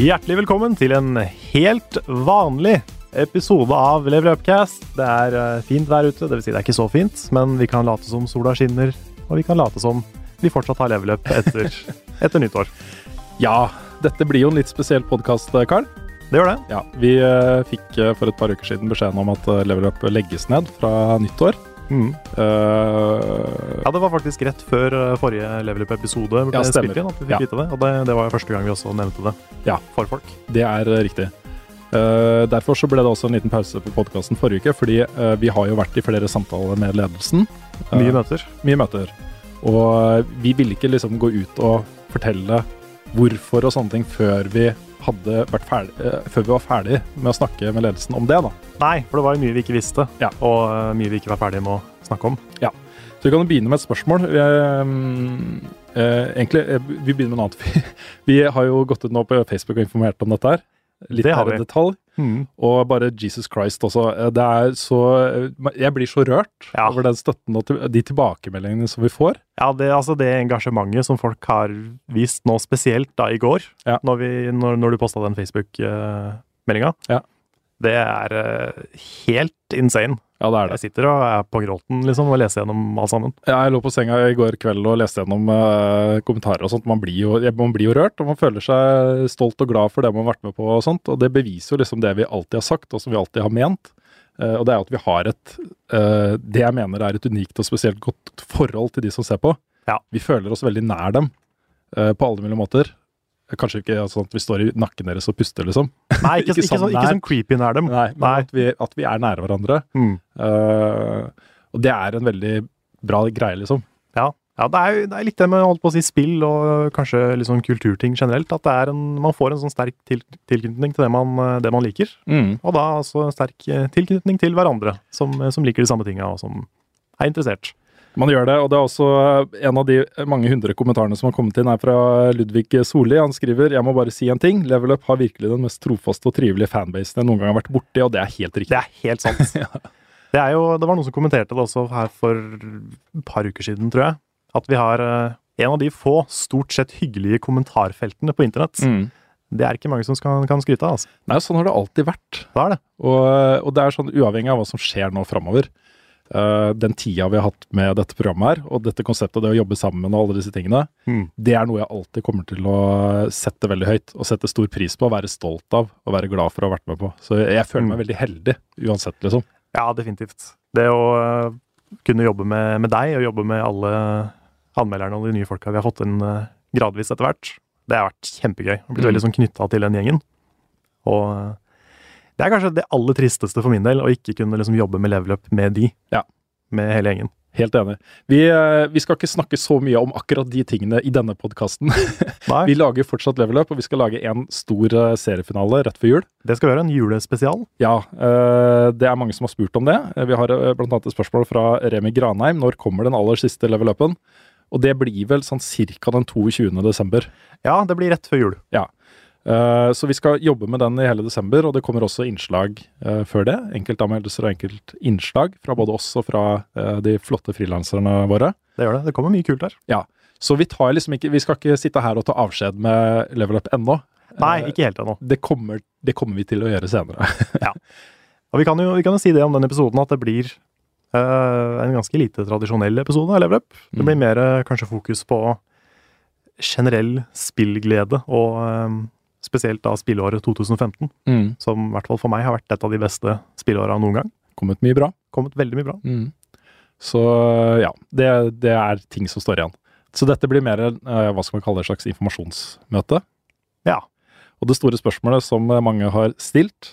Hjertelig velkommen til en helt vanlig episode av Level Upcast. Det er eh, fint vær ute, dvs. Si det er ikke så fint, men vi kan late som sola skinner, og vi kan late som vi fortsatt har level up etter, etter nyttår. Ja, dette blir jo en litt spesiell podkast, Karl. Det gjør det. Ja, vi eh, fikk eh, for et par uker siden beskjeden om at eh, Level Up legges ned fra nyttår. Mm. Uh, Ja, det var faktisk rett før eh, forrige level up-episode ble Ja, stemmer. spilt inn at vi fikk Ja. vite det. Og det, det var jo første gang vi også nevnte det Ja. for folk. det er eh, riktig. Uh, derfor så ble det også en liten pause på podkasten forrige uke, fordi uh, vi har jo vært i flere samtaler med ledelsen. Mye møter. mye møter. Og vi ville ikke liksom gå ut og fortelle hvorfor og sånne ting før vi hadde vært ferdig, eh, før vi var ferdig med å snakke med ledelsen om det, da. Nei, for det var jo mye vi ikke visste, Ja. og eh, mye vi ikke var ferdige med å snakke om. Ja, Så vi kan begynne med et spørsmål. Vi, eh, eh, egentlig, vi begynner med noe annet. Vi, vi har jo gått ut nå på Facebook og informert om dette her. Litt Det har vi. detalj. Mm. Og bare Jesus Christ også. Eh, Det er så eh, Jeg blir så rørt Ja. over den støtten og de tilbakemeldingene som vi får. Ja, det, altså det engasjementet som folk har vist nå, spesielt da i går, Ja. når, vi, når, når du posta den Facebook-meldinga, Ja. det er eh, helt insane. Ja, det er det. Jeg sitter og er på gråten liksom, og leser gjennom alt sammen. Ja, Jeg lå på senga i går kveld og leste gjennom eh, kommentarer og sånt. Man blir, jo, man blir jo rørt, og man føler seg stolt og glad for det man har vært med på og sånt. Og det beviser jo liksom det vi alltid har sagt, og som vi alltid har ment. Eh, og det er jo at vi har et eh, Det jeg mener er et unikt og spesielt godt forhold til de som ser på. Ja. Vi føler oss veldig nær dem eh, på alle mulige måter. Kanskje ikke sånn at vi står i nakken deres og puster, liksom. Nei, ikke, Ikke ikke, sånn sånn, ikke sånn creepy nær dem. Nei, men Nei. At, vi, at vi er nære hverandre. Mm. Uh, og det er en veldig bra greie, liksom. Ja, ja det, er, det er litt det med holdt på å si spill og kanskje sånn kulturting generelt. At det er en, man får en sånn sterk til, tilknytning til det man, det man liker. Og da altså en sterk eh, tilknytning til hverandre som, som liker de samme tinga, og som er interessert. Man gjør det, og det er også eh, en av de mange hundre kommentarene som har kommet inn, er fra Ludvig Solli. Han skriver jeg må bare si en ting. Level Up har virkelig den mest trofaste og trivelige fanbasen jeg noen gang har vært borti, og det er helt riktig. Det er helt sant. Det er jo, det var noen som kommenterte det også her for et par uker siden, tror jeg. At vi har eh, en av de få stort sett hyggelige kommentarfeltene på internett. Mm. Det er ikke mange som skal, kan skryte av. Altså. Nei, sånn har det alltid vært. Det er det. Og, og det er sånn uavhengig av hva som skjer nå framover. Eh, den tida vi har hatt med dette programmet her, og dette konseptet, det å jobbe sammen og alle disse tingene, Mm. det er noe jeg alltid kommer til å sette veldig høyt, og sette stor pris på, og være stolt av, og være glad for å ha vært med på. Så jeg føler Mm. meg veldig heldig, uansett, liksom. Ja, definitivt. Det å uh, kunne jobbe med, med deg, og jobbe med alle anmelderne og de nye folka vi har fått inn uh, gradvis etter hvert, det har vært kjempegøy. Jeg blitt Mm. veldig sånn knytta til den gjengen. Og det er kanskje det aller tristeste for min del, å ikke kunne liksom jobbe med level up med de. Ja. Med hele gjengen. Helt enig. Vi, eh, vi skal ikke snakke så mye om akkurat de tingene i denne podkasten. Vi lager fortsatt Level Up, og vi skal lage en stor eh, seriefinale rett før jul. det skal være en julespesial. Ja, eh, det er mange som har spurt om det. Vi har bl.a. et spørsmål fra Remi Granheim. Når kommer den aller siste Level Upen? Og det blir vel sånn cirka den 22. desember. Ja, det blir rett før jul. Ja. Eh, så vi skal jobbe med den i hele desember, og det kommer også innslag eh, før det. Enkeltanmeldelser og enkelt innslag fra både oss og fra eh, de flotte frilanserne våre. Det gjør det. Det kommer mye kult her. Ja. Så vi tar liksom ikke Vi skal ikke sitte her og ta avskjed med Level Up ennå. Nei, ikke helt ennå. Det kommer, det kommer vi til å gjøre senere. ja. Og vi kan, jo, vi kan jo si det om den episoden at det blir uh, en ganske lite tradisjonell episode av Level Up. Det blir Mm. mer kanskje fokus på generell spillglede, og eh, spesielt da spilleåret 2015, Mm. som i hvert fall for meg har vært et av de beste spilleåra noen gang. Kommet mye bra. Kommet veldig mye bra. Mm. Så ja, det, det er ting som står igjen. Så dette blir mer eh, hva skal man kalle det, et slags informasjonsmøte. Ja. Og det store spørsmålet som mange har stilt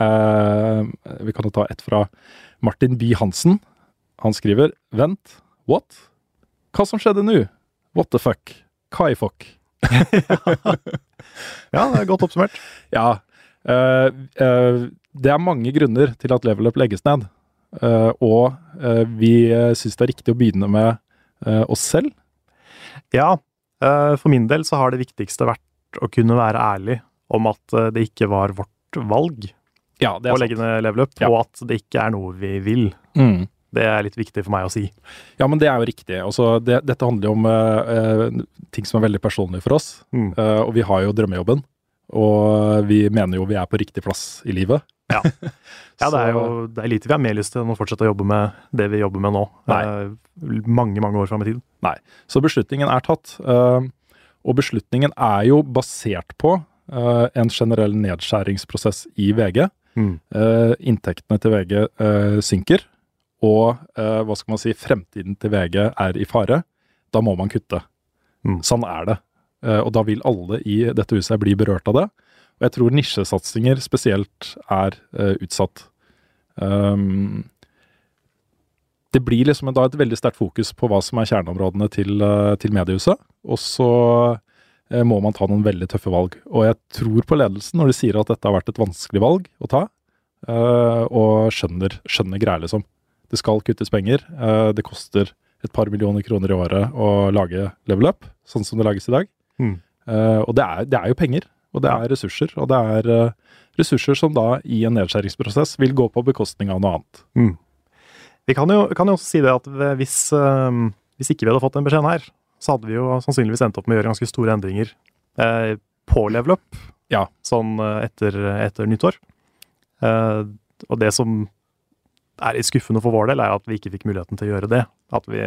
eh, Vi kan jo ta et fra Martin Bye Hansen. Han skriver Vent, what? Hva som skjedde nå? What the fuck? Hva i fuck? Ja, det er godt oppsummert. Ja. Uh, uh, det er mange grunner til at level up legges ned. Uh, og vi syns det er riktig å begynne med oss selv. Ja, for min del så har det viktigste vært å kunne være ærlig om at det ikke var vårt valg Ja, det å legge ned level up, Ja. og at det ikke er noe vi vil. Mm. Det er litt viktig for meg å si. Ja, men det er jo riktig. Altså, det, dette handler jo om eh, ting som er veldig personlige for oss. Mm. Uh, og vi har jo drømmejobben. Og vi mener jo vi er på riktig plass i livet. Ja. Ja, det er jo det er lite vi har mer lyst til enn å fortsette å jobbe med det vi jobber med nå. Nei. Uh, mange, mange år fram i tid. Så beslutningen er tatt. og beslutningen er jo basert på en generell nedskjæringsprosess i VG. Mm. Inntektene til VG synker, og eh, hva skal man si, fremtiden til VG er i fare. Da må man kutte. Mm. Sånn er det. Eh, og da vil alle i dette huset bli berørt av det. Og jeg tror nisjesatsinger spesielt er eh, utsatt. Um, det blir liksom da et veldig sterkt fokus på hva som er kjerneområdene til, eh, til mediehuset. Og så eh, må man ta noen veldig tøffe valg. Og jeg tror på ledelsen når de sier at dette har vært et vanskelig valg å ta, eh, og skjønner, skjønner greia, liksom. Det skal kuttes penger. eh, det koster et par millioner kroner i året å lage level up, sånn som det lages i dag. Mm. Og det er, det er jo penger, og det er ressurser. Og det er eh, ressurser som da i en nedskjæringsprosess vil gå på bekostning av noe annet. Mm. Vi kan jo, kan jo også si det at hvis, hvis ikke vi hadde fått den beskjeden her, så hadde vi jo sannsynligvis endt opp med å gjøre ganske store endringer eh, på level up, Ja. sånn etter, etter nyttår. Eh, og det som er litt skuffende for vår del, er at vi ikke fikk muligheten til å gjøre det. At vi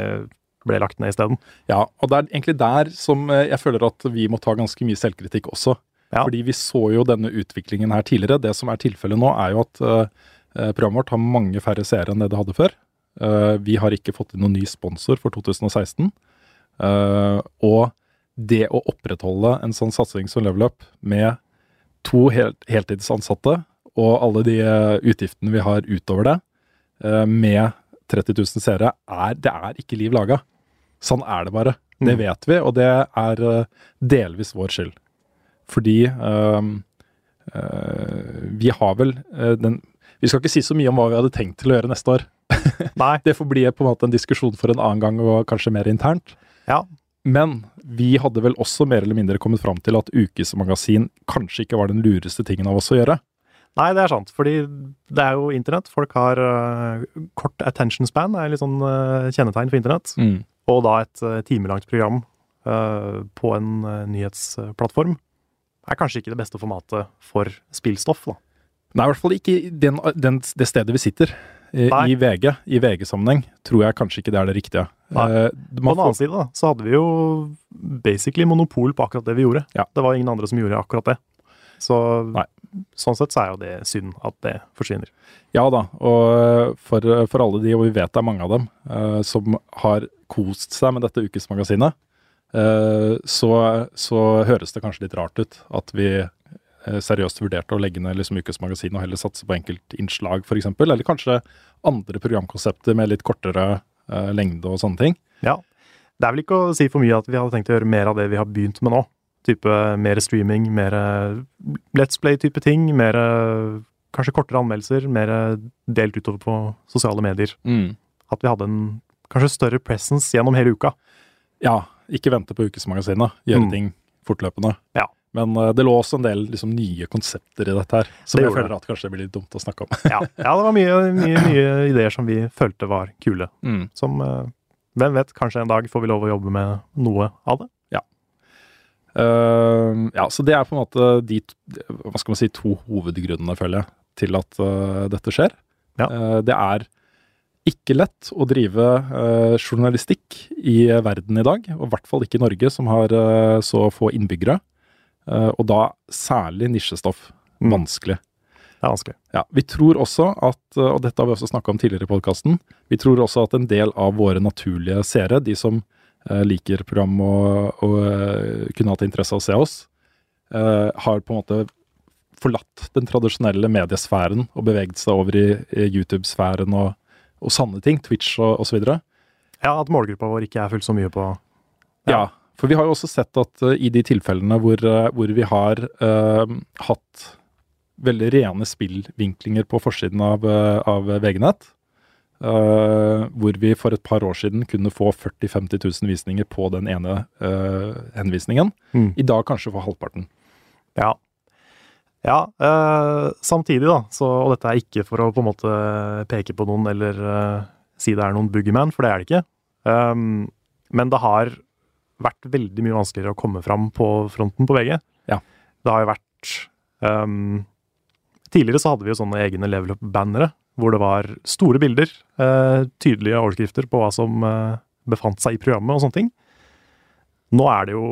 ble lagt ned isteden. Ja, og det er egentlig der som eh, jeg føler at vi må ta ganske mye selvkritikk også. Ja. Fordi vi så jo denne utviklingen her tidligere. Det som er tilfellet nå, er jo at eh, programmet vårt har mange færre seere enn det det hadde før. Uh, vi har ikke fått inn noen ny sponsor for 2016. Uh, og det å opprettholde en sånn satsing som Level Up med to helt, heltidsansatte og alle de utgiftene vi har utover det, med 30 000 seere, er, det er ikke liv laga. Sånn er det bare. Det Mm. vet vi, og det er eh, delvis vår skyld. Fordi ehm, eh, vi har vel eh, den Vi skal ikke si så mye om hva vi hadde tenkt til å gjøre neste år. Nei. Det får bli på en måte en diskusjon for en annen gang, og kanskje mer internt. Ja. Men vi hadde vel også mer eller mindre kommet fram til at ukesmagasin kanskje ikke var den lureste tingen av oss å gjøre. Nei, det er sant, fordi det er jo internett. Folk har uh, kort attention span, er litt sånn uh, kjennetegn for internett. Og da et uh, timelangt program på en nyhetsplattform er kanskje ikke det beste formatet for spillstoff, da. Nei, i hvert fall ikke den, den, det stedet vi sitter. I, Nei. I VG, i VG-sammenheng, tror jeg kanskje ikke det er det riktige. Nei. På den annen side da, så hadde vi jo basically monopol på akkurat det vi gjorde. Ja. Det var ingen andre som gjorde akkurat det. Så Nei. sånn sett så er jo det synd at det forsvinner. Ja da, og for, for alle de, og vi vet det er mange av dem, uh, som har kost seg med dette ukesmagasinet, uh, så, så høres det kanskje litt rart ut at vi eh, seriøst vurderte å legge ned liksom ukesmagasinet og heller satse på enkeltinnslag f.eks., eller kanskje andre programkonsepter med litt kortere eh, lengde og sånne ting. Ja. Det er vel ikke å si for mye at vi hadde tenkt å gjøre mer av det vi har begynt med nå. Type mer streaming, mer Let's Play-type ting, mer kanskje kortere anmeldelser, mer delt utover på sosiale medier. At vi hadde en kanskje større presence gjennom hele uka. Ja, ikke vente på ukesmagasinet. Gjøre Mm. ting fortløpende. Ja. Men eh, det lå også en del liksom, nye konsepter i dette her, som Det jeg føler at kanskje det blir litt dumt å snakke om. Ja, ja det var mye, mye nye ideer som vi følte var kule. Mm. Som eh, Hvem vet, kanskje en dag får vi lov å jobbe med noe av det. Eh, ja, så det er på en måte de hva skal man si, to hovedgrunnene, føler jeg, til at eh, dette skjer. Ja. Eh, det er ikke lett å drive eh, journalistikk i verden i dag, og i hvert fall ikke i Norge, som har så få innbyggere. Og da særlig nisjestoff. Mm. Vanskelig. Det er vanskelig. Ja, Vi tror også at, og dette har vi også snakka om tidligere i podkasten, vi tror også at en del av våre naturlige seere, de som liker program og, og eh, kunne hatt interesse av å se oss, eh, har på en måte forlatt den tradisjonelle mediesfæren og beveget seg over i, i YouTube-sfæren og, og sanne ting, Twitch og osv. Ja, At målgruppa vår ikke er fullt så mye på Ja. for vi har jo også sett at uh, i de tilfellene hvor, uh, hvor vi har uh, hatt veldig rene spillvinklinger på forsiden av, eh, av VG-nett, eh, hvor vi for et par år siden kunne få 40 000-50 000 visninger på den ene uh, henvisningen, Mm. i dag kanskje for halvparten. Ja. Ja, uh, samtidig, da, så, og dette er ikke for å på en måte peke på noen eller si det er noen boogeyman, for det er det ikke. Um, men det har vært veldig mye vanskeligere å komme fram på fronten på VG. Ja. Det har jo vært um, Tidligere så hadde vi jo sånne egne level up-bannere, hvor det var store bilder, eh, tydelige overskrifter på hva som eh, befant seg i programmet og sånne ting. Nå er det jo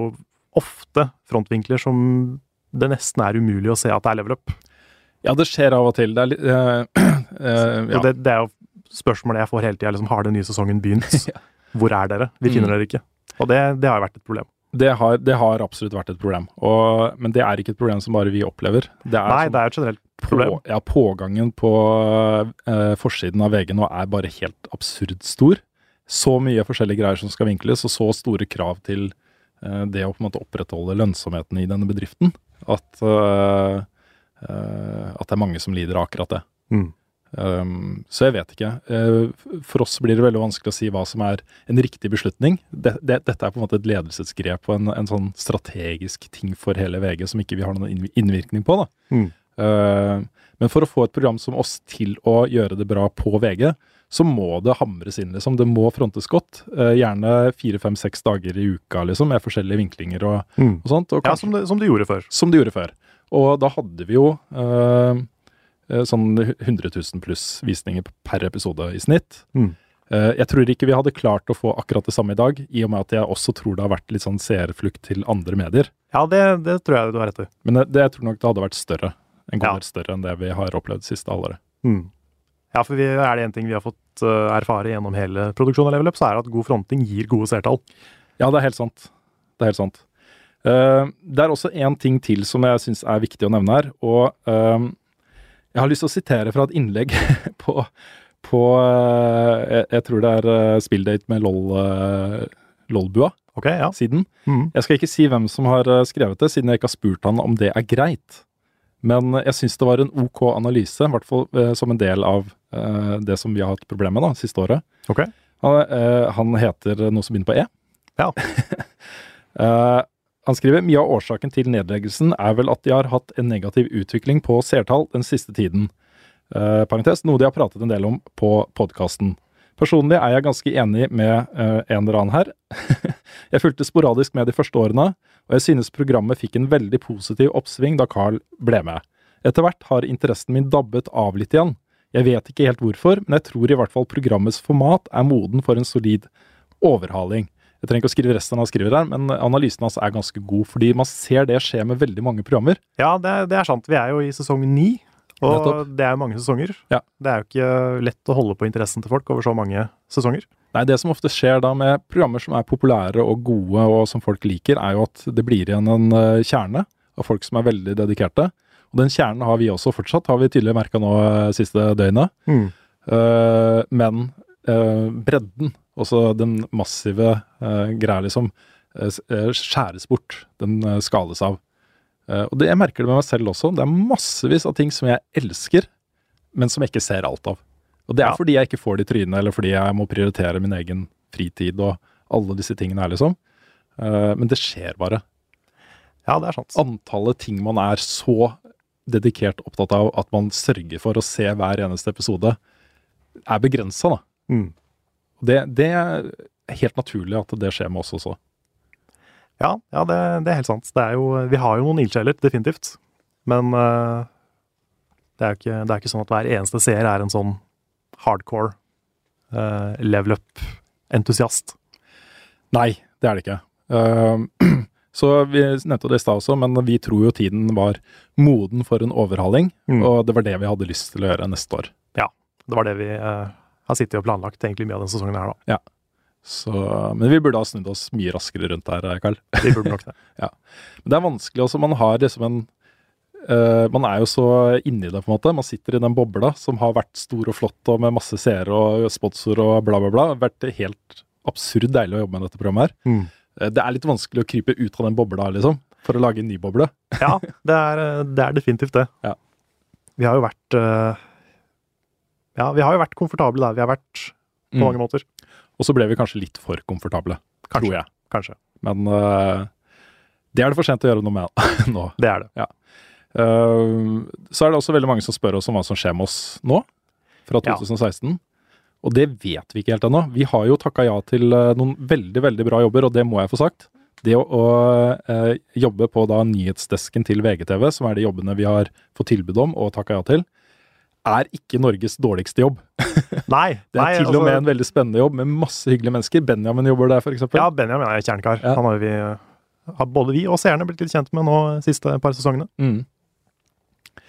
ofte frontvinkler som det nesten er umulig å se at det er level up. Ja, det skjer av og til. Det er litt øh, øh, ja. det, det er jo spørsmålet jeg får hele tida. Liksom, har den nye sesongen begynt? Hvor er dere? Vi finner Mm. dere ikke. Og det, det har jo vært et problem. det, har, det har absolutt vært et problem. Og, men det er ikke et problem som bare vi opplever. Det er Nei, som- det er jo et generelt. På, ja, pågangen på eh, forsiden av VG nå er bare helt absurd stor. Så mye forskjellige greier som skal vinkles, og så store krav til eh, det å på en måte opprettholde lønnsomheten i denne bedriften, at, eh, eh, at det er mange som lider av akkurat det. Mm. Um, så jeg vet ikke. Uh, for oss blir det veldig vanskelig å si hva som er en riktig beslutning. Det, det, dette er på en måte et ledelsesgrep og en, en sånn strategisk ting for hele VG som ikke vi har noen innvirkning på. da. Mm. Eh, men for å få et program som oss til å gjøre det bra på VG, så må det hamres inn, liksom. Det må frontes godt. Eh, gjerne fire, fem, seks dager i uka, liksom, med forskjellige vinklinger og, Mm. og sånt. Og Ja, som det, som det gjorde før. som det gjorde før. Og da hadde vi jo eh, eh, sånn 100 000 pluss visninger per episode i snitt. Mm. Eh, jeg tror ikke vi hadde klart å få akkurat det samme i dag, i og med at jeg også tror det har vært litt sånn seerflukt til andre medier. Ja, det, det tror jeg du har rett i. Men det, det jeg tror nok det hadde vært større. En god Ja. del større enn det vi har opplevd siste halvåret. Mm. Ja, for vi, er det én ting vi har fått uh, erfare gjennom hele produksjonen av Level Up, så er det at god fronting gir gode seertall. Ja, det er helt sant. Det er helt sant. Uh, det er også én ting til som jeg syns er viktig å nevne her. Og uh, jeg har lyst til å sitere fra et innlegg på, på jeg, jeg tror det er uh, spilldate med LOL, LOL-bua ja. siden. Mm. Jeg skal ikke si hvem som har skrevet det, siden jeg ikke har spurt han om det er greit. Men jeg syns det var en ok analyse, i hvert fall eh, som en del av eh, det som vi har hatt problemer med da, siste året. Ok. Han, eh, han heter noe som begynner på E. Ja. Eh, han skriver mye av årsaken til nedleggelsen er vel at de har hatt en negativ utvikling på seertall den siste tiden. Eh, parentes, noe de har pratet en del om på podkasten. Personlig er jeg ganske enig med uh, en eller annen her. jeg fulgte sporadisk med de første årene, og jeg synes programmet fikk en veldig positiv oppsving da Carl ble med. Etter hvert har interessen min dabbet av litt igjen. Jeg vet ikke helt hvorfor, men jeg tror i hvert fall programmets format er moden for en solid overhaling. Jeg trenger ikke å skrive resten han skriver her, men analysen hans er ganske god, fordi man ser det skje med veldig mange programmer. Ja, det, det er sant. Vi er jo i sesong ni, og Nettopp. det er mange sesonger. Ja. Det er jo ikke lett å holde på interessen til folk over så mange sesonger. Nei, det som ofte skjer da med programmer som er populære og gode og som folk liker, er jo at det blir igjen en eh, kjerne av folk som er veldig dedikerte. Og den kjernen har vi også fortsatt, har vi tydelig merka nå eh, siste døgnet. Mm. Uh, men uh, bredden, også den massive uh, greia, liksom, skjæres bort. Den skales av. Eh, og det, jeg merker det med meg selv også. Det er massevis av ting som jeg elsker, men som jeg ikke ser alt av. Og det er Ja. fordi jeg ikke får det i trynet, eller fordi jeg må prioritere min egen fritid og alle disse tingene her, liksom. Eh, men det skjer bare. Ja, det er sant. Antallet ting man er så dedikert opptatt av at man sørger for å se hver eneste episode, er begrensa, da. Mm. Det, det er helt naturlig at det skjer med oss også. Ja, ja det, det, er helt sant. Det er jo, vi har jo noen ildsjeler, definitivt. Men uh, det, er ikke, det, er ikke, sånn at hver eneste seer er en sånn hardcore uh, level up-entusiast. Nei, det er det ikke. Uh, så vi nevnte det i stad også, men vi tror jo tiden var moden for en overhaling. Mm. Og det var det vi hadde lyst til å gjøre neste år. Ja, det var det vi har sittet og planlagt egentlig mye av denne sesongen her, da. Ja. Så, men vi burde ha snudd oss mye raskere rundt her, Karl. Vi burde nok det. ja. Men det er vanskelig også. Man har liksom en uh, Man er jo så inni det, på en måte. Man sitter i den bobla som har vært stor og flott og med masse seere og sponsor og bla, bla, bla. Det har vært helt absurd deilig å jobbe med dette programmet her. Mm. Uh, det er litt vanskelig å krype ut av den bobla, liksom, for å lage en ny boble. ja, det er, det er, definitivt det. Ja. Vi har jo vært uh, Ja, vi har jo vært komfortable der vi har vært, på mm. mange måter. Og så ble vi kanskje litt for komfortable, kanskje, tror jeg. Kanskje. Men uh, det er det for sent å gjøre noe med nå. Det er det. Ja. Uh, så er det også veldig mange som spør oss om hva som skjer med oss nå, fra 2016. Ja. Og det vet vi ikke helt ennå. Vi har jo takka ja til uh, noen veldig, veldig bra jobber, og det må jeg få sagt. Det å, å jobbe på da nyhetsdesken til VGTV, som er de jobbene vi har fått tilbud om og takka ja til, er ikke Norges dårligste jobb. Nei. det er nei, til og med altså, en veldig spennende jobb med masse hyggelige mennesker. Benjamin jobber der, f.eks. Ja, Benjamin er kjernekar. Ja. Han har vi, har både vi og seerne blitt litt kjent med nå de siste par sesongene. Mm.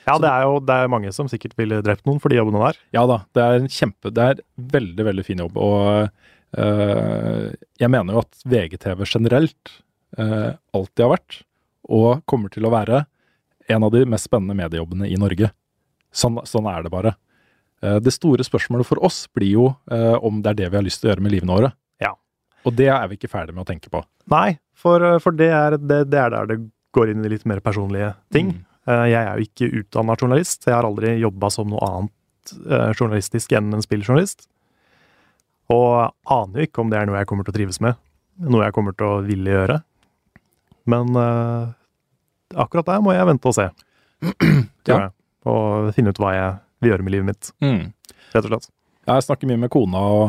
Ja, det er jo det er mange som sikkert ville drept noen for de jobbene der. Ja da, det er en kjempe Det er veldig, veldig fin jobb. Og øh, jeg mener jo at VGTV generelt øh, alltid har vært, og kommer til å være, en av de mest spennende mediejobbene i Norge. Sånn, sånn er det bare. Eh, det store spørsmålet for oss blir jo eh, om det er det vi har lyst til å gjøre med livene våre. Ja. Og det er vi ikke ferdig med å tenke på. Nei, for, eh, for det, er, det, det, er, der det går inn i litt mer personlige ting. Mm. Jeg er jo ikke utdanna journalist. Jeg har aldri jobba som noe annet journalistisk enn en spilljournalist. Og aner jo ikke om det er noe jeg kommer til å trives med. Noe jeg kommer til å ville gjøre. Men uh, akkurat der må jeg vente og se. ja og finne ut hva jeg vil gjøre med livet mitt. Mm. Rett og slett. Jeg snakker mye med kona og,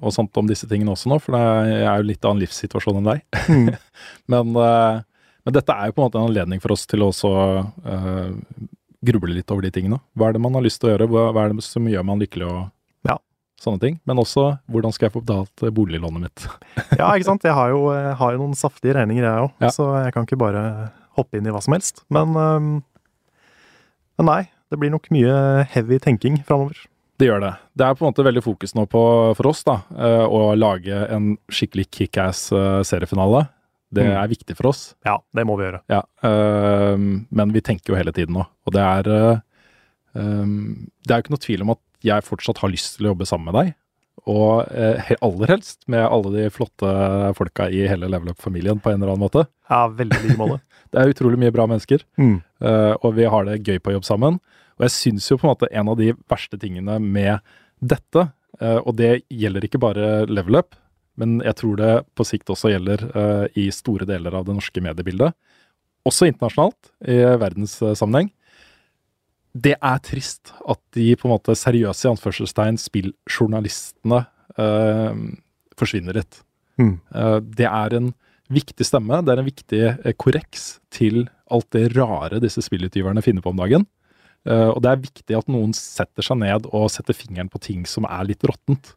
og, sånt om disse tingene også nå, for jeg er jo litt annen livssituasjon enn deg. Mm. men, uh, men, dette er jo på en måte en anledning for oss til å også uh, gruble litt over de tingene. Hva er det man har lyst til å gjøre? Hva, er det som gjør man lykkelig? og ja. Sånne ting. Men også hvordan skal jeg få betalt boliglånet mitt? ja, ikke sant. Jeg har jo, jeg har jo noen saftige regninger, jeg òg. Ja. Så jeg kan ikke bare hoppe inn i hva som helst. Men, um, men nei, det blir nok mye heavy tenking framover. Det gjør det. Det er på en måte veldig fokus nå på, for oss da, eh, å lage en skikkelig kickass eh, seriefinale. Det mm. er viktig for oss. Ja, det må vi gjøre. Ja, øh, Men vi tenker jo hele tiden nå. Og det er øh, Det er jo ikke noe tvil om at jeg fortsatt har lyst til å jobbe sammen med deg. Og eh, aller helst med alle de flotte folka i hele Level Up-familien på en eller annen måte. Ja, veldig like måte. det er utrolig mye bra mennesker, mm. og vi har det gøy på jobb sammen. Og jeg syns jo på en måte en av de verste tingene med dette, eh, og det gjelder ikke bare level up, men jeg tror det på sikt også gjelder uh, i store deler av det norske mediebildet, også internasjonalt, i verdenssammenheng. Det er trist at de på en måte seriøse i anførselstegn spilljournalistene uh, forsvinner litt. Mm. det er en viktig stemme, det er en viktig korreks til alt det rare disse spillutgiverne finner på om dagen. Uh, og det er viktig at noen setter seg ned og setter fingeren på ting som er litt råttent.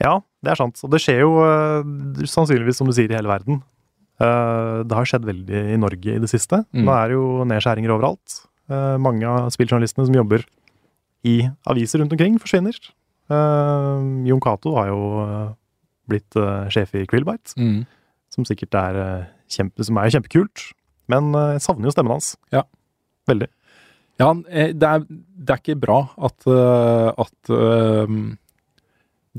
Ja, det er sant. Og det skjer jo uh, sannsynligvis, som du sier, i hele verden. Uh, det har skjedd veldig i Norge i det siste. Mm. Nå er det jo nedskjæringer overalt. Mange av spilljournalistene som jobber i aviser rundt omkring, forsvinner. Jon Cato har jo blitt sjef i Krillbite, mm. som sikkert er, kjempe, som er kjempekult. Men jeg savner jo stemmen hans. Ja. Veldig. Ja, eh, det er, det er ikke bra at, eh, at um,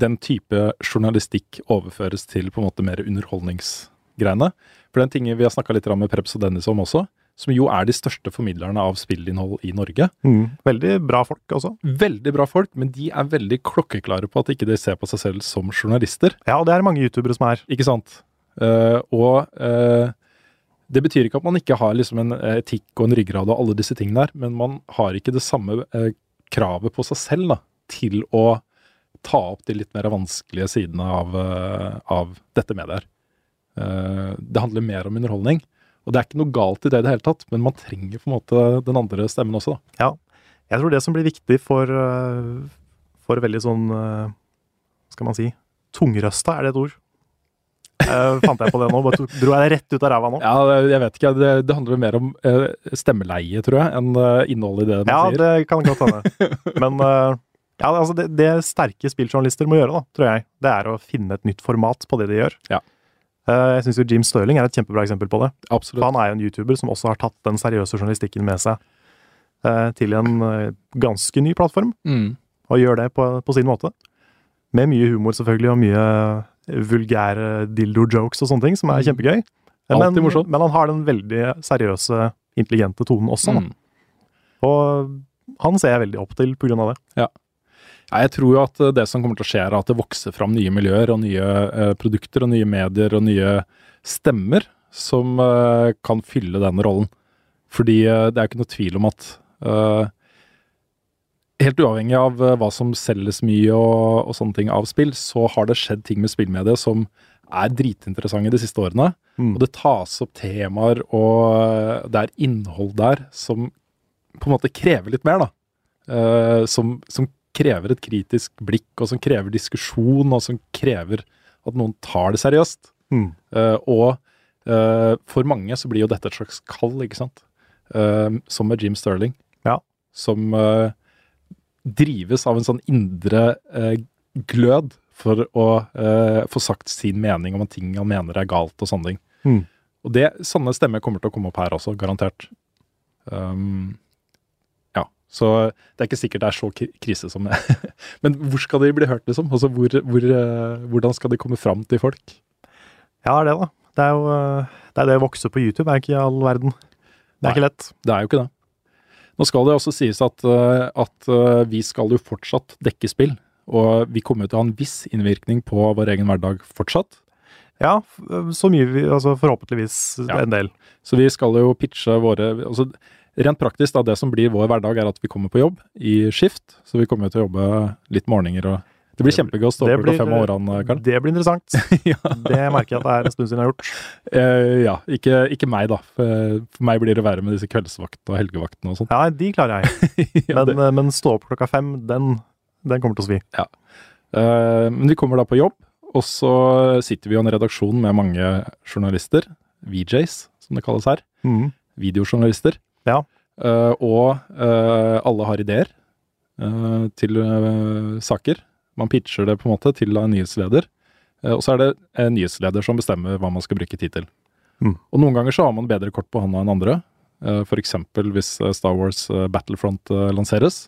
den type journalistikk overføres til på en måte mer underholdningsgreiene. For den tingen vi har snakka litt med Preps og Dennis om også, som jo er de største formidlerne av spillinnhold i Norge. Mm. Veldig bra folk også. Veldig bra folk, men de er veldig klokkeklare på at ikke de ser på seg selv som journalister. Ja, og det er mange youtubere som er. Ikke sant? Uh, og uh, det betyr ikke at man ikke har liksom en etikk og en ryggrad og alle disse tingene der, men man har ikke det samme uh, kravet på seg selv da, til å ta opp de litt mer vanskelige sidene av, eh, av dette mediet her. Eh, det handler mer om underholdning. Og det er ikke noe galt i det i det hele tatt, men man trenger på en måte den andre stemmen også, da. Ja. Jeg tror det som blir viktig for, øh, for veldig sånn øh, Hva skal man si? Tungrøsta, er det et ord? Uh, fant jeg på det nå? Bare dro jeg det rett ut av ræva nå? Ja, jeg vet ikke. Det, det handler mer om uh, stemmeleie, tror jeg, enn uh, innholdet i det man Ja, sier. det kan godt hende. Men øh, ja, altså det, det sterke spilljournalister må gjøre, da, tror jeg, det er å finne et nytt format på det de gjør. Ja. Uh, jeg syns Jim Stirling er et kjempebra eksempel på det. For han er jo en YouTuber som også har tatt den seriøse journalistikken med seg eh, til en eh, ganske ny plattform, Mm. og gjør det på, på sin måte. Med mye humor, selvfølgelig, og mye vulgære dildo-jokes og sånne ting, som er Mm. kjempegøy. Men, men han har den veldig seriøse, intelligente tonen også. Mm. Og han ser jeg veldig opp til på grunn av det. Ja, jeg tror jo at eh, det som kommer til å skje, er at det vokser fram nye miljøer og nye eh, produkter og nye medier og nye stemmer som eh, kan fylle den rollen. Fordi det er ikke noe tvil om at eh, Helt uavhengig av hva som selges mye og, og sånne ting av spill, så har det skjedd ting med spillmediet som er dritinteressante de siste årene. Mm. Og det tas opp temaer, og det er innhold der som på en måte krever litt mer, da. Eh, som, som krever et kritisk blikk, og som krever diskusjon, og som krever at noen tar det seriøst. Mm. Uh, og uh, for mange så blir jo dette et slags kall, ikke sant. Uh, som med Jim Sterling. Ja. Som drives av en sånn indre glød for å få sagt sin mening om ting han mener er galt og sånne ting. Mm. Og det, sånne stemmer kommer til å komme opp her også, garantert. Um, så det er ikke sikkert det er så krise som det. Men hvor skal de bli hørt, liksom? Altså, hvor, hvor, eh, hvordan skal de komme fram til folk? Ja, det er det, da. Det er jo øh, det, er det å vokse på YouTube, er ikke i all verden. Det er Nei. ikke lett. Det er jo ikke det. Nå skal det også sies at, eh, at eh, vi skal jo fortsatt dekke spill. Og vi kommer til å ha en viss innvirkning på vår egen hverdag fortsatt. Ja, så mye vi Altså forhåpentligvis Ja. en del. Så vi skal jo pitche våre altså Rent praktisk, da, det som blir vår hverdag, er at vi kommer på jobb i skift. Så vi kommer til å jobbe litt morgener og Det blir kjempegøy å stå opp klokka fem om morgenen, Karl. Det blir interessant. ja. Det merker jeg at det er en stund siden jeg har gjort. Uh, ja, ikke, ikke meg, da. For, for meg blir det verre med disse kveldsvaktene og helgevaktene og sånn. Ja, de klarer jeg. Ja, Men, øh, men stå opp klokka fem, den, den kommer til å svi. Eh, men vi kommer da på jobb, og så sitter vi jo i en redaksjon med mange journalister. VJs, som det kalles her. Mm. Videojournalister. Ja. Eh, og eh, alle har ideer eh, til saker. Man pitcher det på en måte til en nyhetsleder. Og så er det en nyhetsleder som bestemmer hva man skal bruke tid til. Mm. Og noen ganger så har man bedre kort på hånda enn andre. Eksempel hvis Star Wars Battlefront lanseres.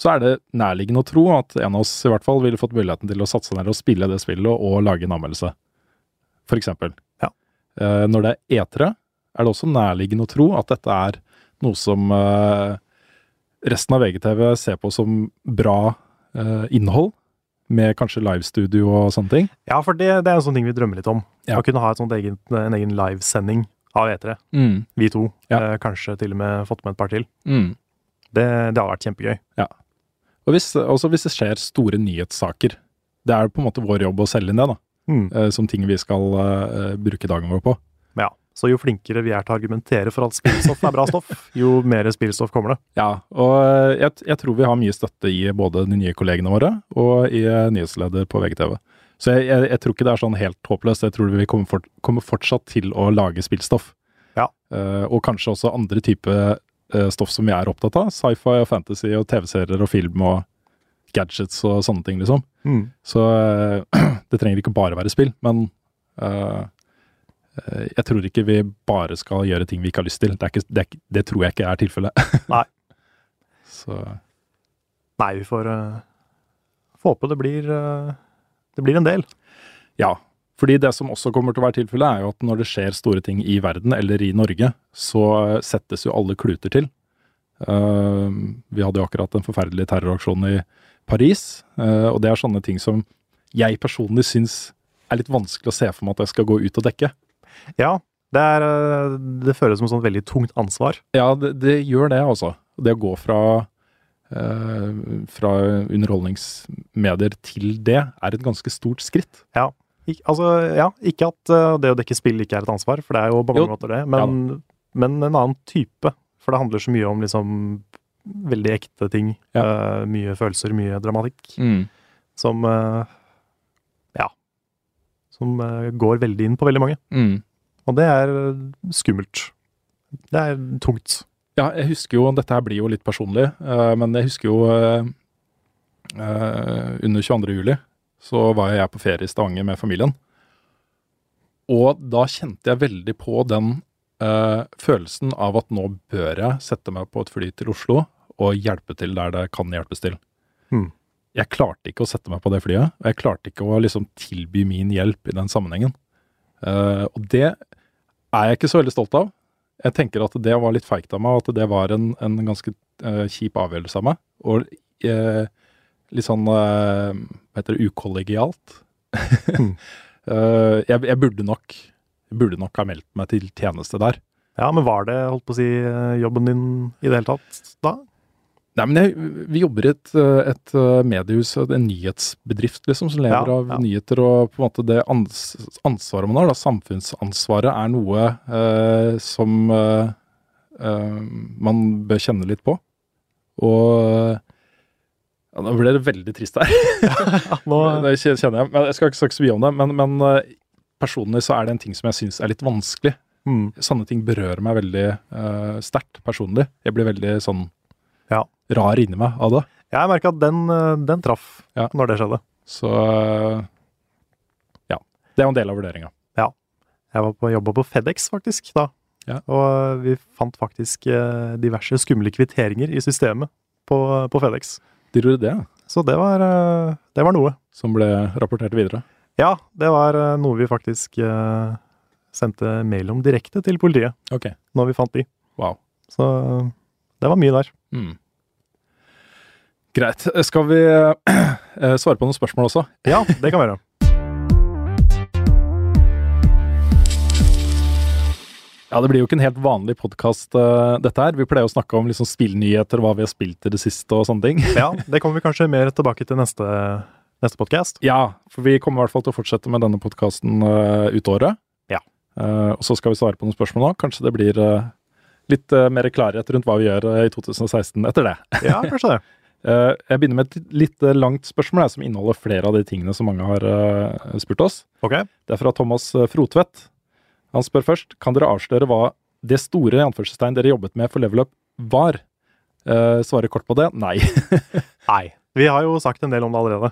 Så er det nærliggende å tro at en av oss i hvert fall ville fått muligheten til å satse ned og spille det spillet og lage en anmeldelse. For eksempel. Ja. Når det er E3, er det også nærliggende å tro at dette er noe som eh, resten av VGTV ser på som bra eh, innhold, med kanskje livestudio og sånne ting. Ja, for det, det er en sånn ting vi drømmer litt om. Ja. Å kunne ha et sånt egen, en egen livesending av E3. Vi to. Ja. Eh, kanskje til og med fått med et par til. Mm. Det, det har vært kjempegøy. Og hvis, også hvis det skjer store nyhetssaker. Det er på en måte vår jobb å selge inn det, da. Mm. eh, som ting vi skal eh, bruke dagen vår på. Ja. Så jo flinkere vi er til å argumentere for at spillstoff er bra stoff, jo mer spillstoff kommer det. Ja, og eh, jeg, jeg tror vi har mye støtte i både de nye kollegene våre og i eh, nyhetsleder på VGTV. Så jeg, jeg, jeg tror ikke det er sånn helt håpløst. Jeg tror vi kommer, fort, kommer fortsatt til å lage spillstoff. Ja. Uh, og kanskje også andre type uh, stoff som vi er opptatt av. Sci-fi og fantasy og TV-serier og film og gadgets og sånne ting, liksom. Mm. Så uh, det trenger ikke bare være spill, men jeg tror ikke vi bare skal gjøre ting vi ikke har lyst til. Det, ikke, det, det tror jeg ikke er tilfellet. Nei. Så Nei, vi får, uh, få håpe det blir, uh, det blir en del. ja. Fordi det som også kommer til å være tilfellet, er jo at når det skjer store ting i verden eller i Norge, så settes jo alle kluter til. Uh, vi hadde jo akkurat en forferdelig terroraksjon i Paris, uh, og det er sånne ting som jeg personlig syns er litt vanskelig å se for meg at jeg skal gå ut og dekke. Ja, det, er, uh, det føles som et sånt veldig tungt ansvar. Ja, det, det gjør det, altså. Det å gå fra fra underholdningsmedier til det er et ganske stort skritt. Ja. Ik altså, ja, ikke at det å dekke spill ikke er et ansvar, for det er jo på mange jo, måter det, men, ja. men, en annen type. For det handler så mye om liksom veldig ekte ting. Ja. Uh, mye følelser, mye dramatikk. Mm. Som uh. Som uh, går veldig inn på veldig mange. Mm. Og det er skummelt. Det er tungt. Ja, jeg husker jo Dette her blir jo litt personlig, uh, men jeg husker jo under 22. juli så var jeg på ferie i Stavanger med familien. Og da kjente jeg veldig på den følelsen av at nå bør jeg sette meg på et fly til Oslo og hjelpe til der det kan hjelpes til. Hmm. Jeg klarte ikke å sette meg på det flyet, og jeg klarte ikke å liksom tilby min hjelp i den sammenhengen. og det er jeg ikke så veldig stolt av jeg tenker at det var litt feigt av meg, at det var en, en ganske uh, kjip avgjørelse av meg. Og uh, litt sånn uh, Hva heter det ukollegialt. mm. jeg, jeg, burde nok burde nok ha meldt meg til tjeneste der. Ja, men var det holdt på å si jobben din i det hele tatt da? Nei, men jeg, Vi jobber i et, et, mediehus, en nyhetsbedrift liksom, som lever ja, av ja. nyheter. Og på en måte det ans ansvaret man har, da, samfunnsansvaret, er noe eh, som eh, eh, man bør kjenne litt på. Og ja, Nå ble det veldig trist her. nå... det kjenner jeg. Men jeg skal ikke snakke så mye om det, men, men eh, personlig så er det en ting som jeg syns er litt vanskelig. Mm. Sånne ting berører meg veldig eh, sterkt personlig. Jeg blir veldig sånn ja. rar inni meg av det. Jeg merka at den, eh, den traff ja. når det skjedde. Så ja. Det er en del av vurderinga. Ja. Jeg var på jobba på Fedex faktisk da. Ja. Og vi fant faktisk eh, diverse skumle kvitteringer i systemet på, på Fedex. De gjorde det? Så det var, eh, det var noe. Som ble rapportert videre? Ja, det var noe vi faktisk sendte mail om direkte til politiet. Ok. Når vi fant de. Wow. Så det var mye der. Mm. Greit. Skal vi uh, svare på noen spørsmål også? Ja, det kan vi gjøre. Ja, Det blir jo ikke en helt vanlig podkast, uh, eh, dette her. Vi pleier å snakke om liksom spillnyheter, hva vi har spilt i det siste og sånne ting. ja, det kommer vi kanskje mer tilbake til neste, neste podkast. Ja, for vi kommer i hvert fall til å fortsette med denne podkasten uh, ut året. Ja. Uh, og så skal vi svare på noen spørsmål nå. Kanskje det blir uh, litt uh, mer klarhet rundt hva vi gjør uh, i 2016 etter det. ja, kanskje det. Uh, jeg begynner med et litt langt spørsmål som inneholder flere av de tingene som mange har spurt oss. Okay. Det er fra Thomas Frotvedt. Han spør først kan dere avsløre hva det store anførselstegn dere jobbet med for Level Up var. svarer kort på det nei. nei. Vi har jo sagt en del om det allerede.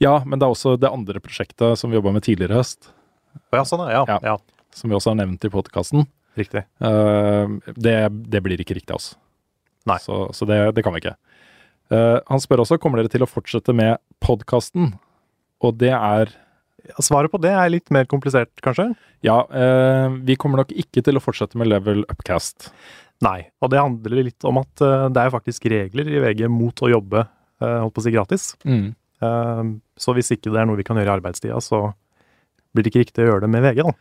Ja, men det er også det andre prosjektet som vi jobba med tidligere i høst. Ja, sånn, ja. ja. ja. Som vi også har nevnt i podkasten. Riktig. Uh, det, det, blir ikke riktig, altså. Nei. Så, så det, det, kan vi ikke. Uh, han spør også kommer dere til å fortsette med podkasten, og det er Svaret på det er litt mer komplisert, kanskje? Ja, uh, vi kommer nok ikke til å fortsette med Level Upcast. Nei, og det handler litt om at det er faktisk regler i VG mot å jobbe holdt på å si gratis. Mm. så hvis ikke det er noe vi kan gjøre i arbeidstida, så blir det ikke riktig å gjøre det med VG, da.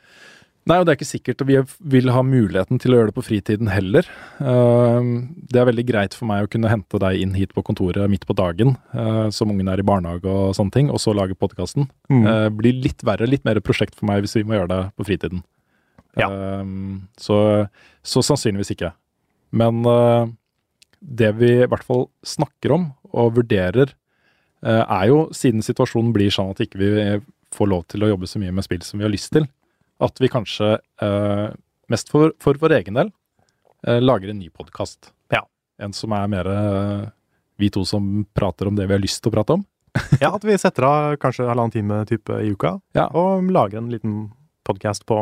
Nei, og det er ikke sikkert vi vil ha muligheten til å gjøre det på fritiden heller. Ehm, det er veldig greit for meg å kunne hente deg inn hit på kontoret midt på dagen, eh, som ungen er i barnehage og sånne ting, og så lage podkasten. Mm. Eh, blir litt verre, litt mer prosjekt for meg hvis vi må gjøre det på fritiden. Ja. Ehm, så, så, sannsynligvis ikke. Men eh, det vi i hvert fall snakker om og vurderer, er jo, siden situasjonen blir sånn at ikke vi ikke får lov til å jobbe så mye med spill som vi har lyst til, at vi kanskje, eh, mest for, for, vår egen del, eh, lager en ny podkast. Ja. En som er mer eh, vi to som prater om det vi har lyst til å prate om. ja, at vi setter av kanskje halvannen time type i uka, ja. og lager en liten podkast på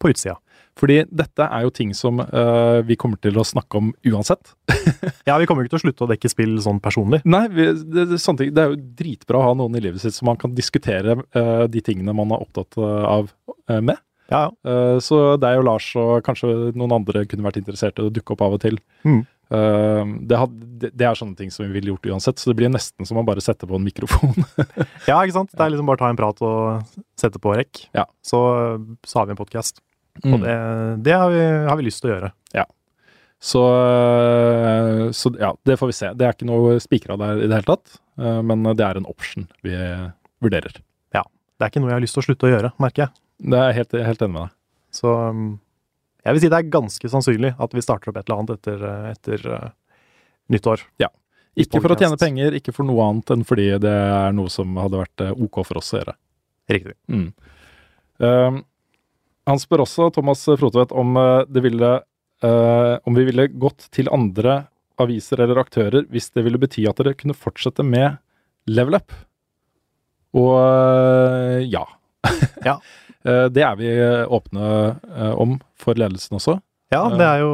på utsida. Fordi dette er jo ting som uh, vi kommer til å snakke om uansett. Ja, vi kommer ikke til å slutte å dekke spill sånn personlig. Nei, vi, det, det, ting, det er jo dritbra å ha noen i livet sitt som man kan diskutere uh, de tingene man er opptatt eh, av uh, med. Ja, ja. Så deg og Lars og kanskje noen andre kunne vært interessert i å dukke opp av og til. Mm. Det, had, det, er sånne ting som vi ville gjort uansett, så det blir nesten som å bare sette på en mikrofon. ja, ikke sant? Det er liksom bare å ta en prat og sette på rekk. Ja. Så, så har vi en podkast. Og det, det har, vi, har vi lyst til å gjøre. Så, eh, så ja, det får vi se. Det er ikke noe spikra der i det hele tatt, eh, men det er en option vi vurderer. Ja. Det er ikke noe jeg har lyst til å slutte å gjøre, merker jeg. Det er helt, helt enig med deg. Så um, jeg vil si det er ganske sannsynlig at vi starter opp et eller annet etter, etter uh, nyttår. Ikke for å tjene penger, ikke for noe annet enn fordi det er noe som hadde vært ok for oss å gjøre. Riktig. Mm. Um, han spør også, Thomas Frotvedt, om eh, det ville eh, Om vi ville gått til andre aviser eller aktører hvis det ville bety at dere kunne fortsette med Level Up. Og eh, ja. Ja. Det er vi åpne om for ledelsen også. Ja, det er, jo,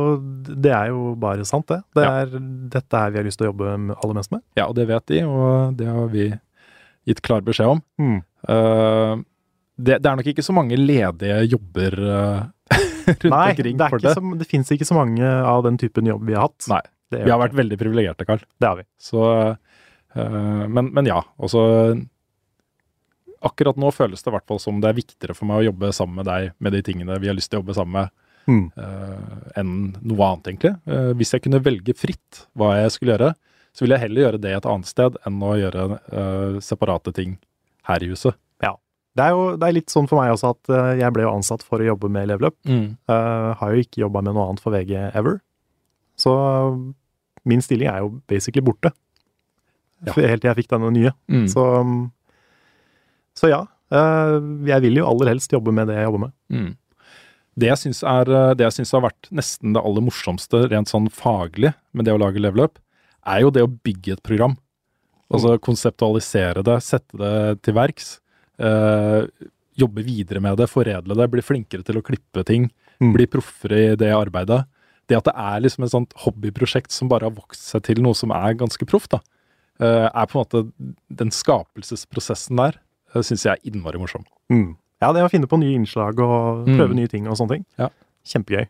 det er jo bare sant, det. det Ja. er dette her vi har lyst til å jobbe aller mest med. Ja, og det vet de, og det har vi gitt klar beskjed om. Mm. Det, det er nok ikke så mange ledige jobber uh, rundt Nei, omkring det, for det. så, det fins ikke så mange av den typen jobb vi har hatt. Nei, Vi har vært veldig privilegerte, Karl. det har vi. Så, uh, men, men ja, også Akkurat nå føles det i hvert fall som det er viktigere for meg å jobbe sammen med deg med de tingene vi har lyst til å jobbe sammen med, Mm. uh, enn noe annet, egentlig. Hvis jeg kunne velge fritt hva jeg skulle gjøre, så ville jeg heller gjøre det et annet sted enn å gjøre separate ting her i huset. Det er jo det er litt sånn for meg også at eh, jeg ble jo ansatt for å jobbe med Level Up. Mm. Uh, har jo ikke jobba med noe annet for VG ever. Så min stilling er jo basically borte. Ja. Helt til jeg fikk denne nye. Mm. Så, så ja. Uh, jeg vil jo aller helst jobbe med det jeg jobber med. Mm. Det jeg syns Det jeg syns har vært nesten det aller morsomste rent sånn faglig med det å lage level up, er jo det å bygge et program. Altså konseptualisere det, sette det til verks. Eh, jobbe videre med det, foredle det, bli flinkere til å klippe ting. Mm. Bli proffere i det arbeidet. Det at det er liksom et sånt hobbyprosjekt som bare har vokst seg til noe som er ganske proft, da, eh, er på en måte den skapelsesprosessen der, uh, syns jeg er innmari morsom. Mm. Ja, det å finne på nye innslag og Mm. prøve nye ting og sånne ting. Ja. Kjempegøy.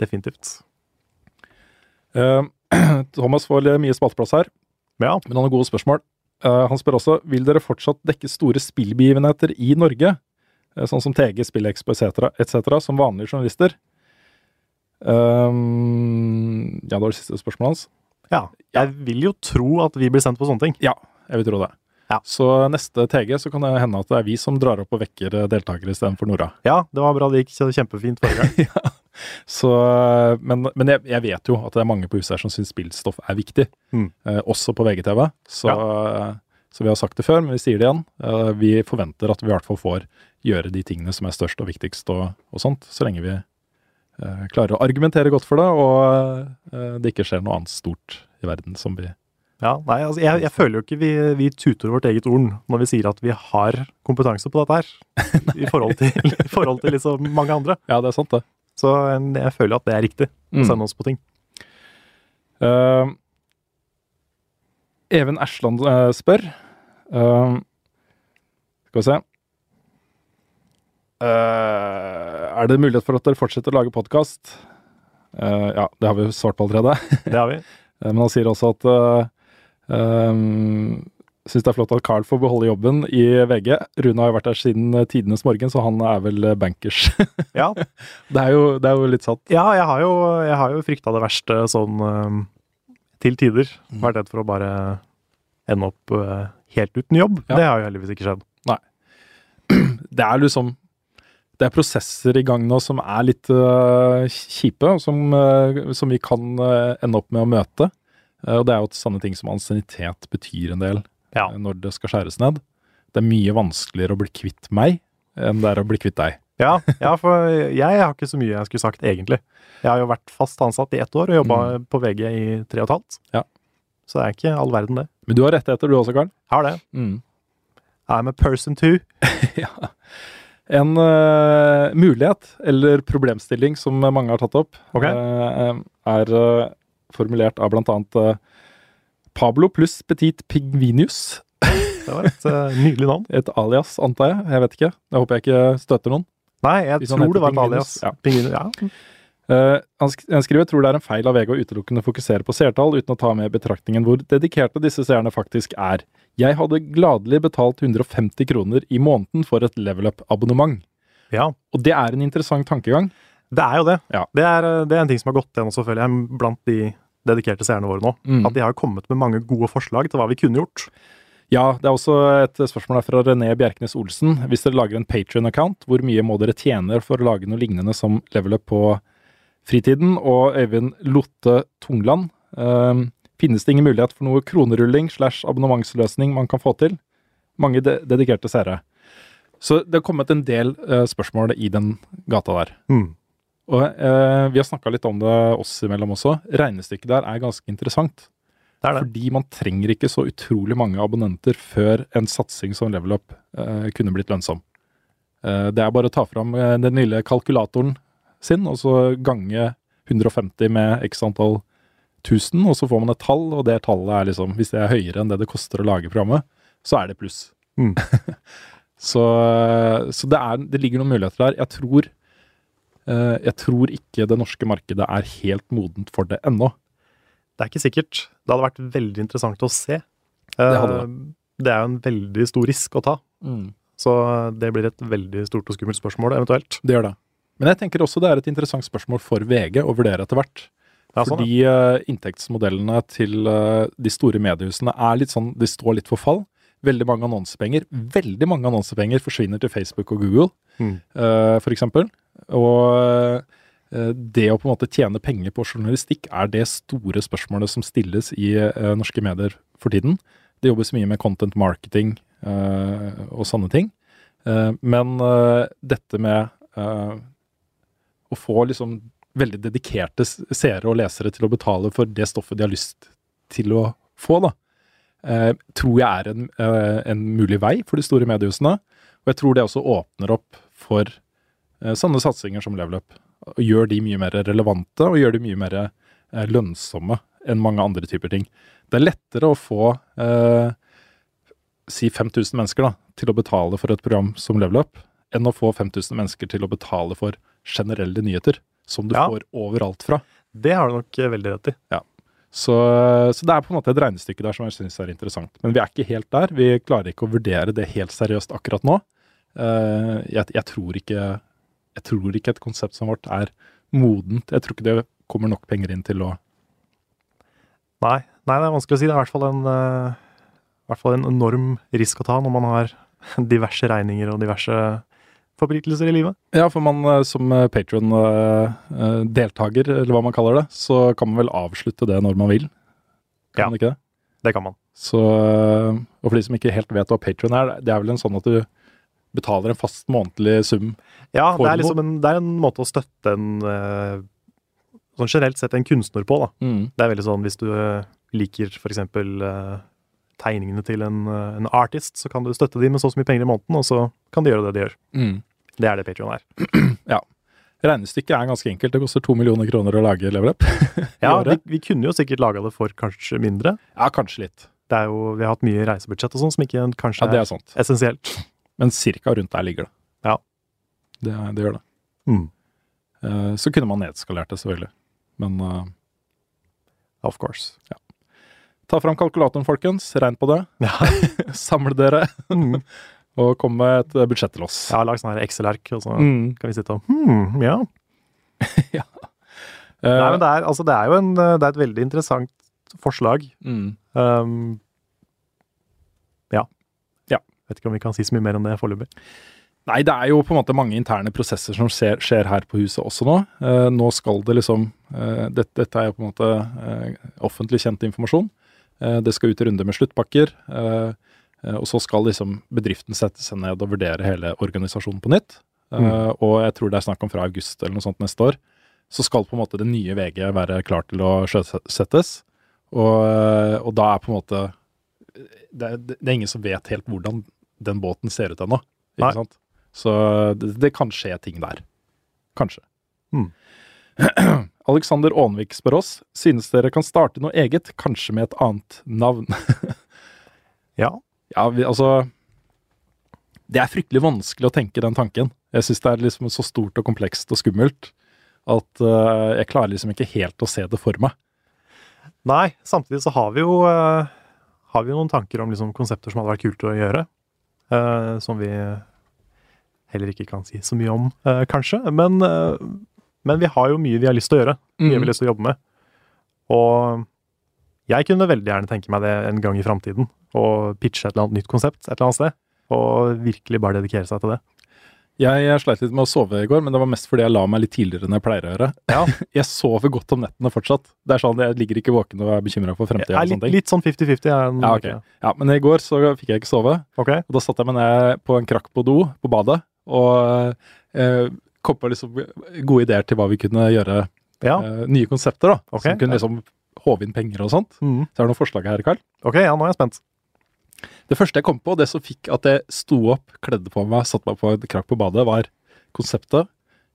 Definitivt. Uh, Thomas får mye spalteplass her, Ja. men han har gode spørsmål. Eh, han spør også vil dere fortsatt dekke store spillbegivenheter i Norge, eh, sånn som TG, SpillExpo etc., etc., som vanlige journalister? Um, ja, det var det siste spørsmålet hans. ja. Jeg vil jo tro at vi blir sendt på sånne ting. Ja, jeg vil tro det. Ja. Så neste TG så kan det hende at det er vi som drar opp og vekker deltakere istedenfor Nora. Ja, det var bra. Det gikk kjempefint forrige gang. Så, men men jeg, jeg vet jo at det er mange på huset her som syns spillstoff er viktig, Mm. eh, også på VGTV. Så, så vi har sagt det før, men vi sier det igjen. Eh, vi forventer at vi i hvert fall får gjøre de tingene som er størst og viktigst og, og sånt, så lenge vi eh, klarer å argumentere godt for det, og eh, det ikke skjer noe annet stort i verden som vi Ja, nei, altså, jeg, jeg føler jo ikke vi, vi tuter vårt eget ord når vi sier at vi har kompetanse på dette her, i forhold til, i forhold til liksom mange andre. Ja, det er sant, det. Så jeg føler at det er riktig å Mm. sende oss på ting. Uh, Even Ersland uh, spør uh, Skal vi se Er det mulighet for at dere fortsetter å lage podkast? ja, det har vi svart på allerede. Det har vi. Men han sier også at uh, Syns det er flott at Carl får beholde jobben i VG. Rune har jo vært der siden eh, tidenes morgen, så han er vel eh, bankers. Ja, det, er jo, det er jo litt satt. ja jeg har jo, jeg har jo frykta det verste sånn eh, til tider. Vært redd for å bare ende opp helt uten jobb. Ja. Det har jo heldigvis ikke skjedd. Nei. det er liksom Det er prosesser i gang nå som er litt uh, kjipe, som, uh, som vi kan uh, ende opp med å møte. Og det er jo sånne ting som ansiennitet betyr en del Ja. eh, når det skal skjæres ned. Det er mye vanskeligere å bli kvitt meg enn det er å bli kvitt deg. Ja, ja, for jeg har ikke så mye jeg skulle sagt, egentlig. Jeg har jo vært fast ansatt i ett år og jobba på VG i tre og et halvt. Ja. Så det er ikke all verden, det. Men du har rettigheter du også, Karl. Jeg har det. Mm. I'm a person too. ja. En uh, mulighet eller problemstilling som mange har tatt opp, okay. uh, er uh, formulert av blant annet Pablo pluss Petit Pingvinius. Det var et uh, nydelig navn. Et alias, antar jeg. Jeg vet ikke. Jeg håper jeg ikke støter noen. Nei, jeg tror det var et alias. ja. Pingvinus, ja. Uh, han sk han skriver tror det er en feil av VG å utelukkende fokusere på seertall uten å ta med betraktningen hvor dedikerte disse seerne faktisk er. Jeg hadde gladelig betalt 150 kroner i måneden for et level up-abonnement. ja. Og det er en interessant tankegang. Det er jo det. Ja. Det, er, eh, det er en ting som har gått igjen også, føler jeg, blant de dedikerte seerne våre nå. Mm. At de har kommet med mange gode forslag til hva vi kunne gjort. Ja, det er også et spørsmål her fra René Bjerknes Olsen. Hvis dere lager en Patrion-account, hvor mye må dere tjene for å lage noe lignende som level up på fritiden? Og Øyvind Lotte Tungland. um, finnes det ingen mulighet for noe kronerulling slash abonnementsløsning man kan få til? Mange de dedikerte seere. Så det har kommet en del uh, spørsmål i den gata der. Mm. Og eh, vi har snakka litt om det oss imellom også. Regnestykket der er ganske interessant. Det er det. Fordi man trenger ikke så utrolig mange abonnenter før en satsing som Level Up eh, kunne blitt lønnsom. Eh, det er bare å ta fram eh, den lille kalkulatoren sin, og så gange 150 med x antall tusen, og så får man et tall, og det tallet er liksom Hvis det er høyere enn det det koster å lage programmet, så er det pluss. Mm. så så det, er, det ligger noen muligheter der. Jeg tror, eh, jeg tror ikke det norske markedet er helt modent for det ennå. Det er ikke sikkert. Det hadde vært veldig interessant å se. hadde Eh, Det er jo en veldig stor risk å ta. Så det blir et veldig stort og skummelt spørsmål, eventuelt. Det gjør det. Men jeg tenker også det er et interessant spørsmål for VG å vurdere etter hvert. Ja, sånn, Fordi eh, inntektsmodellene til eh, de store mediehusene er litt sånn, de står litt for fall. Veldig mange annonsepenger veldig mange annonsepenger forsvinner til Facebook og Google, Mm. eh, for eksempel. Og eh, det å på en måte tjene penger på journalistikk er det store spørsmålet som stilles i eh, norske medier for tiden. Det jobbes mye med content marketing eh, og sånne ting. Men dette med å få liksom veldig dedikerte seere og lesere til å betale for det stoffet de har lyst til å få, da, tror jeg er en, en mulig vei for de store mediehusene. Og jeg tror det også åpner opp for sånne satsinger som Level Up. Og gjør de mye mer relevante, og gjør de mye mer eh, lønnsomme enn mange andre typer ting. Det er lettere å få eh, si 5000 mennesker da, til å betale for et program som Level Up, enn å få 5000 mennesker til å betale for generelle nyheter, som du Ja. får overalt fra. Det har du nok eh, veldig rett i. Så, så det er på en måte et regnestykke der som jeg syns er interessant. Men vi er ikke helt der. Vi klarer ikke å vurdere det helt seriøst akkurat nå. Eh, jeg, jeg, tror ikke, jeg tror ikke et konsept som vårt er modent. Jeg tror ikke det kommer nok penger inn til å Nei, nei, det er vanskelig å si. Det er i hvert fall en, uh, hvert fall en enorm risk å ta når man har diverse regninger og diverse forpliktelser i livet. Ja, for man eh, som Patron-deltaker, eller hva man kaller det, så kan man vel avslutte det når man vil. Kan Ja. man ikke det? Det kan man. Så, eh, og for de som ikke helt vet hva Patron er, det er vel en sånn at du betaler en fast månedlig sum. Ja, det er liksom en, det er en måte å støtte en eh, Sånn generelt sett en kunstner på, da. Det er veldig sånn hvis du eh, liker eksempel eh, tegningene til en, en artist, så kan du støtte dem med så så mye penger i måneden, og så kan de gjøre det de gjør. Det er det Patreon er. ja. Regnestykket er ganske enkelt. Det koster to millioner kroner å lage Level Up. Ja, vi, vi kunne jo sikkert laga det for kanskje mindre. ja, kanskje litt. Det er jo, vi har hatt mye reisebudsjett og sånn som ikke kanskje Ja, det er er essensielt. Men cirka rundt der ligger det. Ja. Det, det gjør det. Mm. Eh, Så kunne man nedskalert det, selvfølgelig. Men uh, Of course. ta fram kalkulatoren, folkens. Regn på det. Ja. Samle dere. og kom med et eh, budsjett til oss. Ja, lag sånn her Excel-ark, og så Mm. kan vi sitte og hmm, ja. Eh, Nei, men det er, altså, det er jo en, det er et veldig interessant forslag. mm. Um, ja. Ja. Vet ikke om vi kan si så mye mer om det foreløpig. Nei, det er jo på en måte mange interne prosesser som skjer, skjer her på huset også nå. Eh, nå skal det liksom eh, dette, dette er jo på en måte eh, offentlig kjent informasjon. Eh, det skal ut i runde med sluttpakker. Eh, eh, og så skal liksom bedriften sette seg ned og vurdere hele organisasjonen på nytt. Eh, Mm. Og jeg tror det er snakk om fra august eller noe sånt neste år. Så skal på en måte det nye VG være klar til å sjøsettes. Og, og da er på en måte det er, det er ingen som vet helt hvordan den båten ser ut ennå. Ikke sant? Så det, det kan skje ting der. Kanskje. Mm. Alexander Aanvik spør oss synes dere kan starte noe eget, kanskje med et annet navn. Ja. ja, vi, altså Det er fryktelig vanskelig å tenke den tanken. Jeg syns det er liksom så stort og komplekst og skummelt at uh, jeg klarer liksom ikke helt å se det for meg. Nei, samtidig så har vi jo, uh, har vi jo noen tanker om liksom konsepter som hadde vært kult å gjøre. Eh, som vi heller ikke kan si så mye om, uh, kanskje. Men, uh, men vi har jo mye vi har lyst til å gjøre. Mye vi har lyst til å jobbe med. Og jeg kunne veldig gjerne tenke meg det en gang i framtiden. Å pitche et eller annet nytt konsept et eller annet sted. Og virkelig bare dedikere seg til det. Jeg, jeg sleit litt med å sove i går, men det var mest fordi jeg la meg litt tidligere enn jeg pleier å gjøre. Ja. Jeg sover godt om nettene fortsatt. Det er sånn, Jeg ligger ikke våken og er bekymra for fremtida. litt, litt sånn 50-50. er en- Ja, okay. Ja, men i går så fikk jeg ikke sove. Okay. Og da satte jeg meg ned på en krakk på do på badet og eh, kom på liksom gode ideer til hva vi kunne gjøre. Ja. Eh, nye konsepter, da. Okay. Som kunne liksom håve inn penger og sånt. Mm. Så er det noen forslag her, Karl. ok, ja, nå er jeg spent. Det første jeg kom på, det som fikk at jeg sto opp, kledde på meg, satte meg på en krakk på badet, var konseptet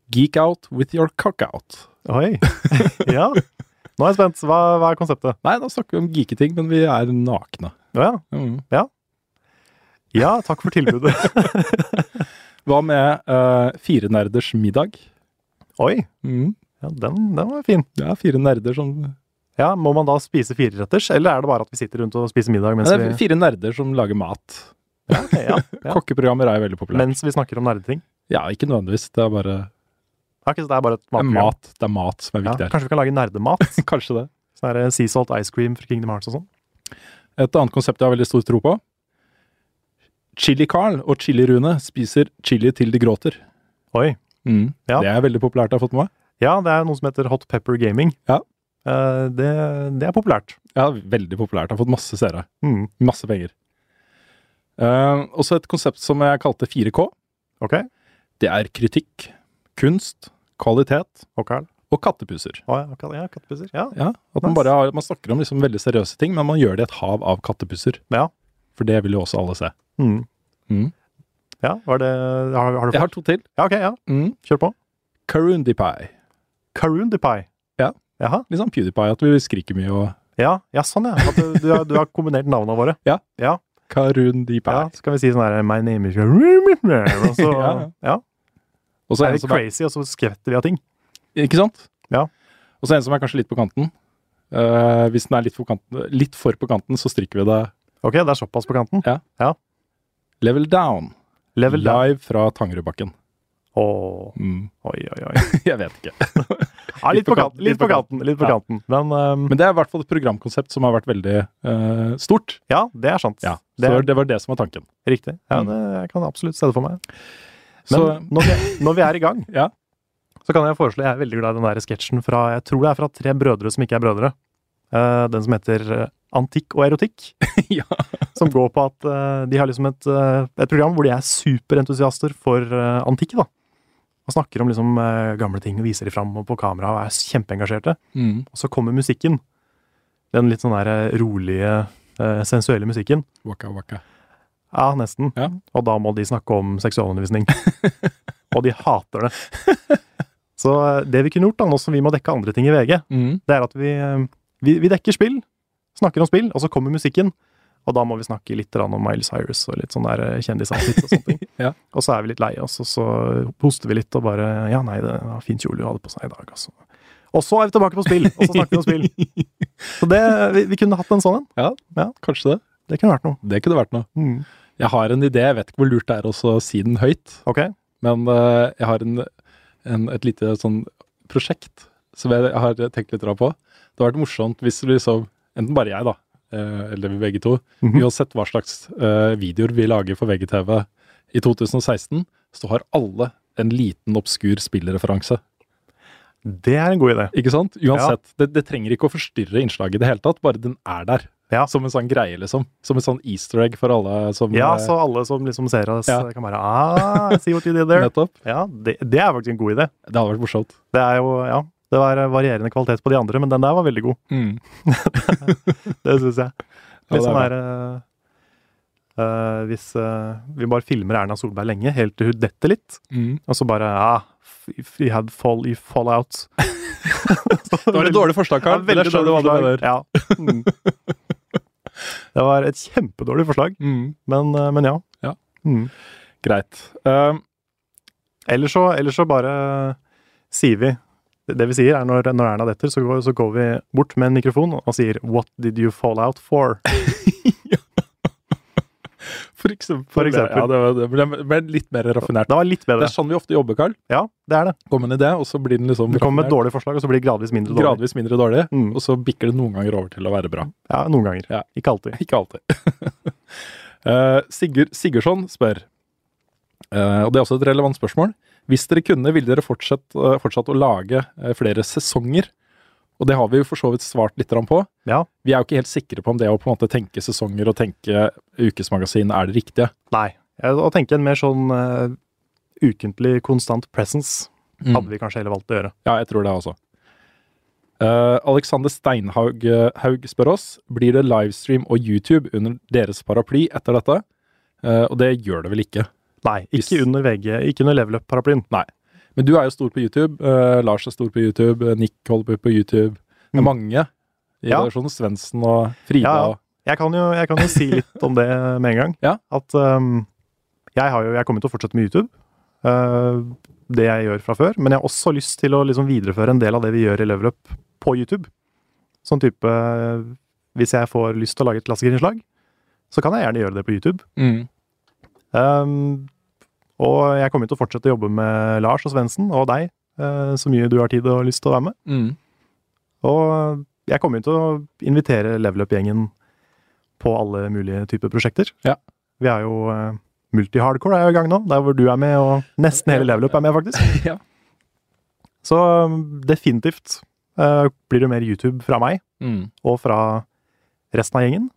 Geek out with your cock out. Oi. ja. Nå er jeg spent. Hva, hva er konseptet? Nei, da snakker vi om geeketing, men vi er nakne. Ja. Mm. Ja, takk for tilbudet. Hva med uh, fire nerders middag? Oi. Mm. Ja, den, den var fin. Ja, fire nerder som Ja, Må man da spise fireretters, eller er det bare at vi sitter rundt og spiser middag mens Det er fire nerder som lager mat. ja, okay, ja, ja. Kokkeprogrammer er jo veldig populært. Mens vi snakker om nerdeting? Ja, ikke nødvendigvis. Det er bare okay, det er bare et er matprogram? mat. Det er mat som er viktig her. kanskje vi kan lage nerdemat? Kanskje det. Sånn her Sea Salt Ice Cream fra Kingdom Hearts og sånn? Et annet konsept jeg har veldig stor tro på. Chili-Carl og Chili-Rune spiser chili til de gråter. Oi. Ja. Det er veldig populært, jeg har fått med meg. Ja, det er noe som heter Hot Pepper Gaming. Ja. Eh, det, det er populært. Ja, veldig populært. Jeg har fått masse seere. Mm. Masse penger. Uh, også et konsept som jeg kalte 4K. Ok. Det er kritikk, kunst, kvalitet Og og kattepuser. Oh, ja, ja, kattepuser. Ja. Ja, at man bare man snakker om liksom veldig seriøse ting, men man gjør det i et hav av kattepuser. Ja. For det vil jo også alle se. Mm. Mm. ja, var det Har, har du Jeg har to til. Ja, ok, ja. Mm. Kjør på. Karundi Pie. Karundi Pie. Ja. Jaha. Litt sånn PewDiePie, at vi skriker mye og Ja, ja sånn ja. At du, du, har, du har kombinert navnene våre. Ja. Ja, Karun Deepai. ja. Så kan vi si sånn her My name is Og så Ja, ja. ja. Og så er det er, crazy, og så skvetter vi av ting. ikke sant? Ja. Og så en som er kanskje litt på kanten. Uh, hvis den er litt for, kanten, litt for på kanten, så stryker vi det Ok, det er såpass på kanten. level down. Level down. Live fra Tangerudbakken. Åh, Mm. oi, oi, oi. Jeg vet ikke. Ja, litt på kanten, litt på kanten. Litt på Ja. kanten. Men um, Men det er i hvert fall et programkonsept som har vært veldig uh, stort. ja, det er sant. Ja, det er det var det som var tanken. riktig. Ja, Mm. det, jeg kan absolutt se det for meg. Men Så når, vi, når vi er i gang, Ja. så kan jeg foreslå Jeg er veldig glad i den der sketsjen fra Jeg tror det er fra Tre brødre som ikke er brødre. Uh, den som heter eh, Antikk og erotikk. ja. Som går på at uh, de har liksom et, et program hvor de er superentusiaster for antikk. da. Og snakker om liksom eh, gamle ting og viser de fram på kamera og er kjempeengasjerte. Mm. Og så kommer musikken. Den litt sånn der eh, rolige, eh, sensuelle musikken. Waka waka. Ja, nesten. Ja. Og da må de snakke om seksualundervisning. og de hater det. Så det vi kunne gjort, da, nå som vi må dekke andre ting i VG, Mm. det er at vi, vi, vi dekker spill, snakker om spill, og så kommer musikken. Og da må vi snakke litt om Miley Cyrus og litt sånn der eh, kjendisansikt og sånne ting. Ja. Og så er vi litt lei oss, og så hoster vi litt og bare Ja, nei, det var fin kjole du hadde på seg i dag, altså. Og så er vi tilbake på spill, og så snakker vi om spill. Så det, vi, vi kunne hatt en sånn en. Kanskje det. Det kunne vært noe. Det kunne vært noe. Mm. Jeg har en idé, jeg vet ikke hvor lurt det er å si den høyt. Ok. Men uh, jeg har en, en, et lite sånn prosjekt som jeg, har tenkt litt på. Det hadde vært morsomt hvis liksom, enten bare jeg, da, eller vi begge to, Mhm. uansett hva slags eh, videoer vi lager for VGTV i 2016, så har alle en liten obskur spillreferanse. Det er en god idé. Ikke sant? Uansett. Det, det trenger ikke å forstyrre innslaget i det hele tatt, bare den er der. Ja. Som en sånn greie, liksom. Som en sånn easter egg for alle som Ja, eh, så alle som liksom ser oss, Ja. kan bare Ah, see what you did there. Nettopp. Ja, det, det er faktisk en god idé. Det hadde vært morsomt. Det er jo, ja, det var varierende kvalitet på de andre, men den der var veldig god. Det syns jeg. Litt sånn her eh, Eh, hvis uh, vi bare filmer Erna Solberg lenge, helt til hun detter litt, og så bare ah, f- You had fall, you fall out. Det var et dårlig forslag, Karl. Ja, veldig dårlig forslag. Ja. Mm. Det var et kjempedårlig forslag, Mm. men, eh, men ja. Ja. Mm. Greit. Uh, Eller så, eller så bare sier vi Det vi sier, er når, når Erna detter, så går, så går vi bort med en mikrofon og sier 'What did you fall out for?' for eksempel. For eksempel. Ja, det, var, det ble, ble litt mer raffinert. Det var litt bedre. Det er sånn vi ofte jobber, Karl. Ja, det er det. Kommer en idé, og så blir den liksom Det kommer med et dårlig forslag, og så blir det gradvis mindre dårlig. gradvis mindre dårlig, Mm. og så bikker det noen ganger over til å være bra. Ja, noen ganger. Ja. Ikke alltid. Ikke alltid. uh, Sigurd Sigurdsson spør, uh, og det er også et relevant spørsmål. Hvis dere kunne, ville dere fortsatt, eh, fortsatt å lage eh, flere sesonger? Og det har vi jo for så vidt svart litt på. Ja. Vi er jo ikke helt sikre på om det å på en måte tenke sesonger og tenke ukesmagasin er det riktige. Nei. Å tenke en mer sånn uh, ukentlig konstant presence Mm. hadde vi kanskje heller valgt å gjøre. Ja, jeg tror det også. Uh, Alexander Steinhaug Haug spør oss blir det livestream og YouTube under deres paraply etter dette. Uh, og det gjør det vel ikke. Nei, ikke under VG, ikke under level up-paraplyen. Men du er jo stor på YouTube. Uh, Lars er stor på YouTube. eh, Nick holder på på YouTube. Det er Mm. mange i Ja. redaksjonen. Svendsen og Frida. Ja. Jeg kan, jo, jeg kan jo si litt om det med en gang. Ja. At um, jeg, har jo, jeg kommer til å fortsette med YouTube. Uh, det jeg gjør fra før. Men jeg har også lyst til å liksom videreføre en del av det vi gjør i Level Up på YouTube. Sånn type Hvis jeg får lyst til å lage et klassikerinnslag, så kan jeg gjerne gjøre det på YouTube. Mm. Um, og jeg kommer til å fortsette å jobbe med Lars og Svendsen og deg eh, så mye du har tid og lyst til å være med. Mm. Og jeg kommer til å invitere Level Up-gjengen på alle mulige typer prosjekter. Ja. Vi er jo uh, Multi-hardcore er jo i gang nå, der hvor du er med, og nesten hele Level Up er med, faktisk. Ja. Så um, definitivt uh, blir det mer YouTube fra meg, Mm. og fra resten av gjengen.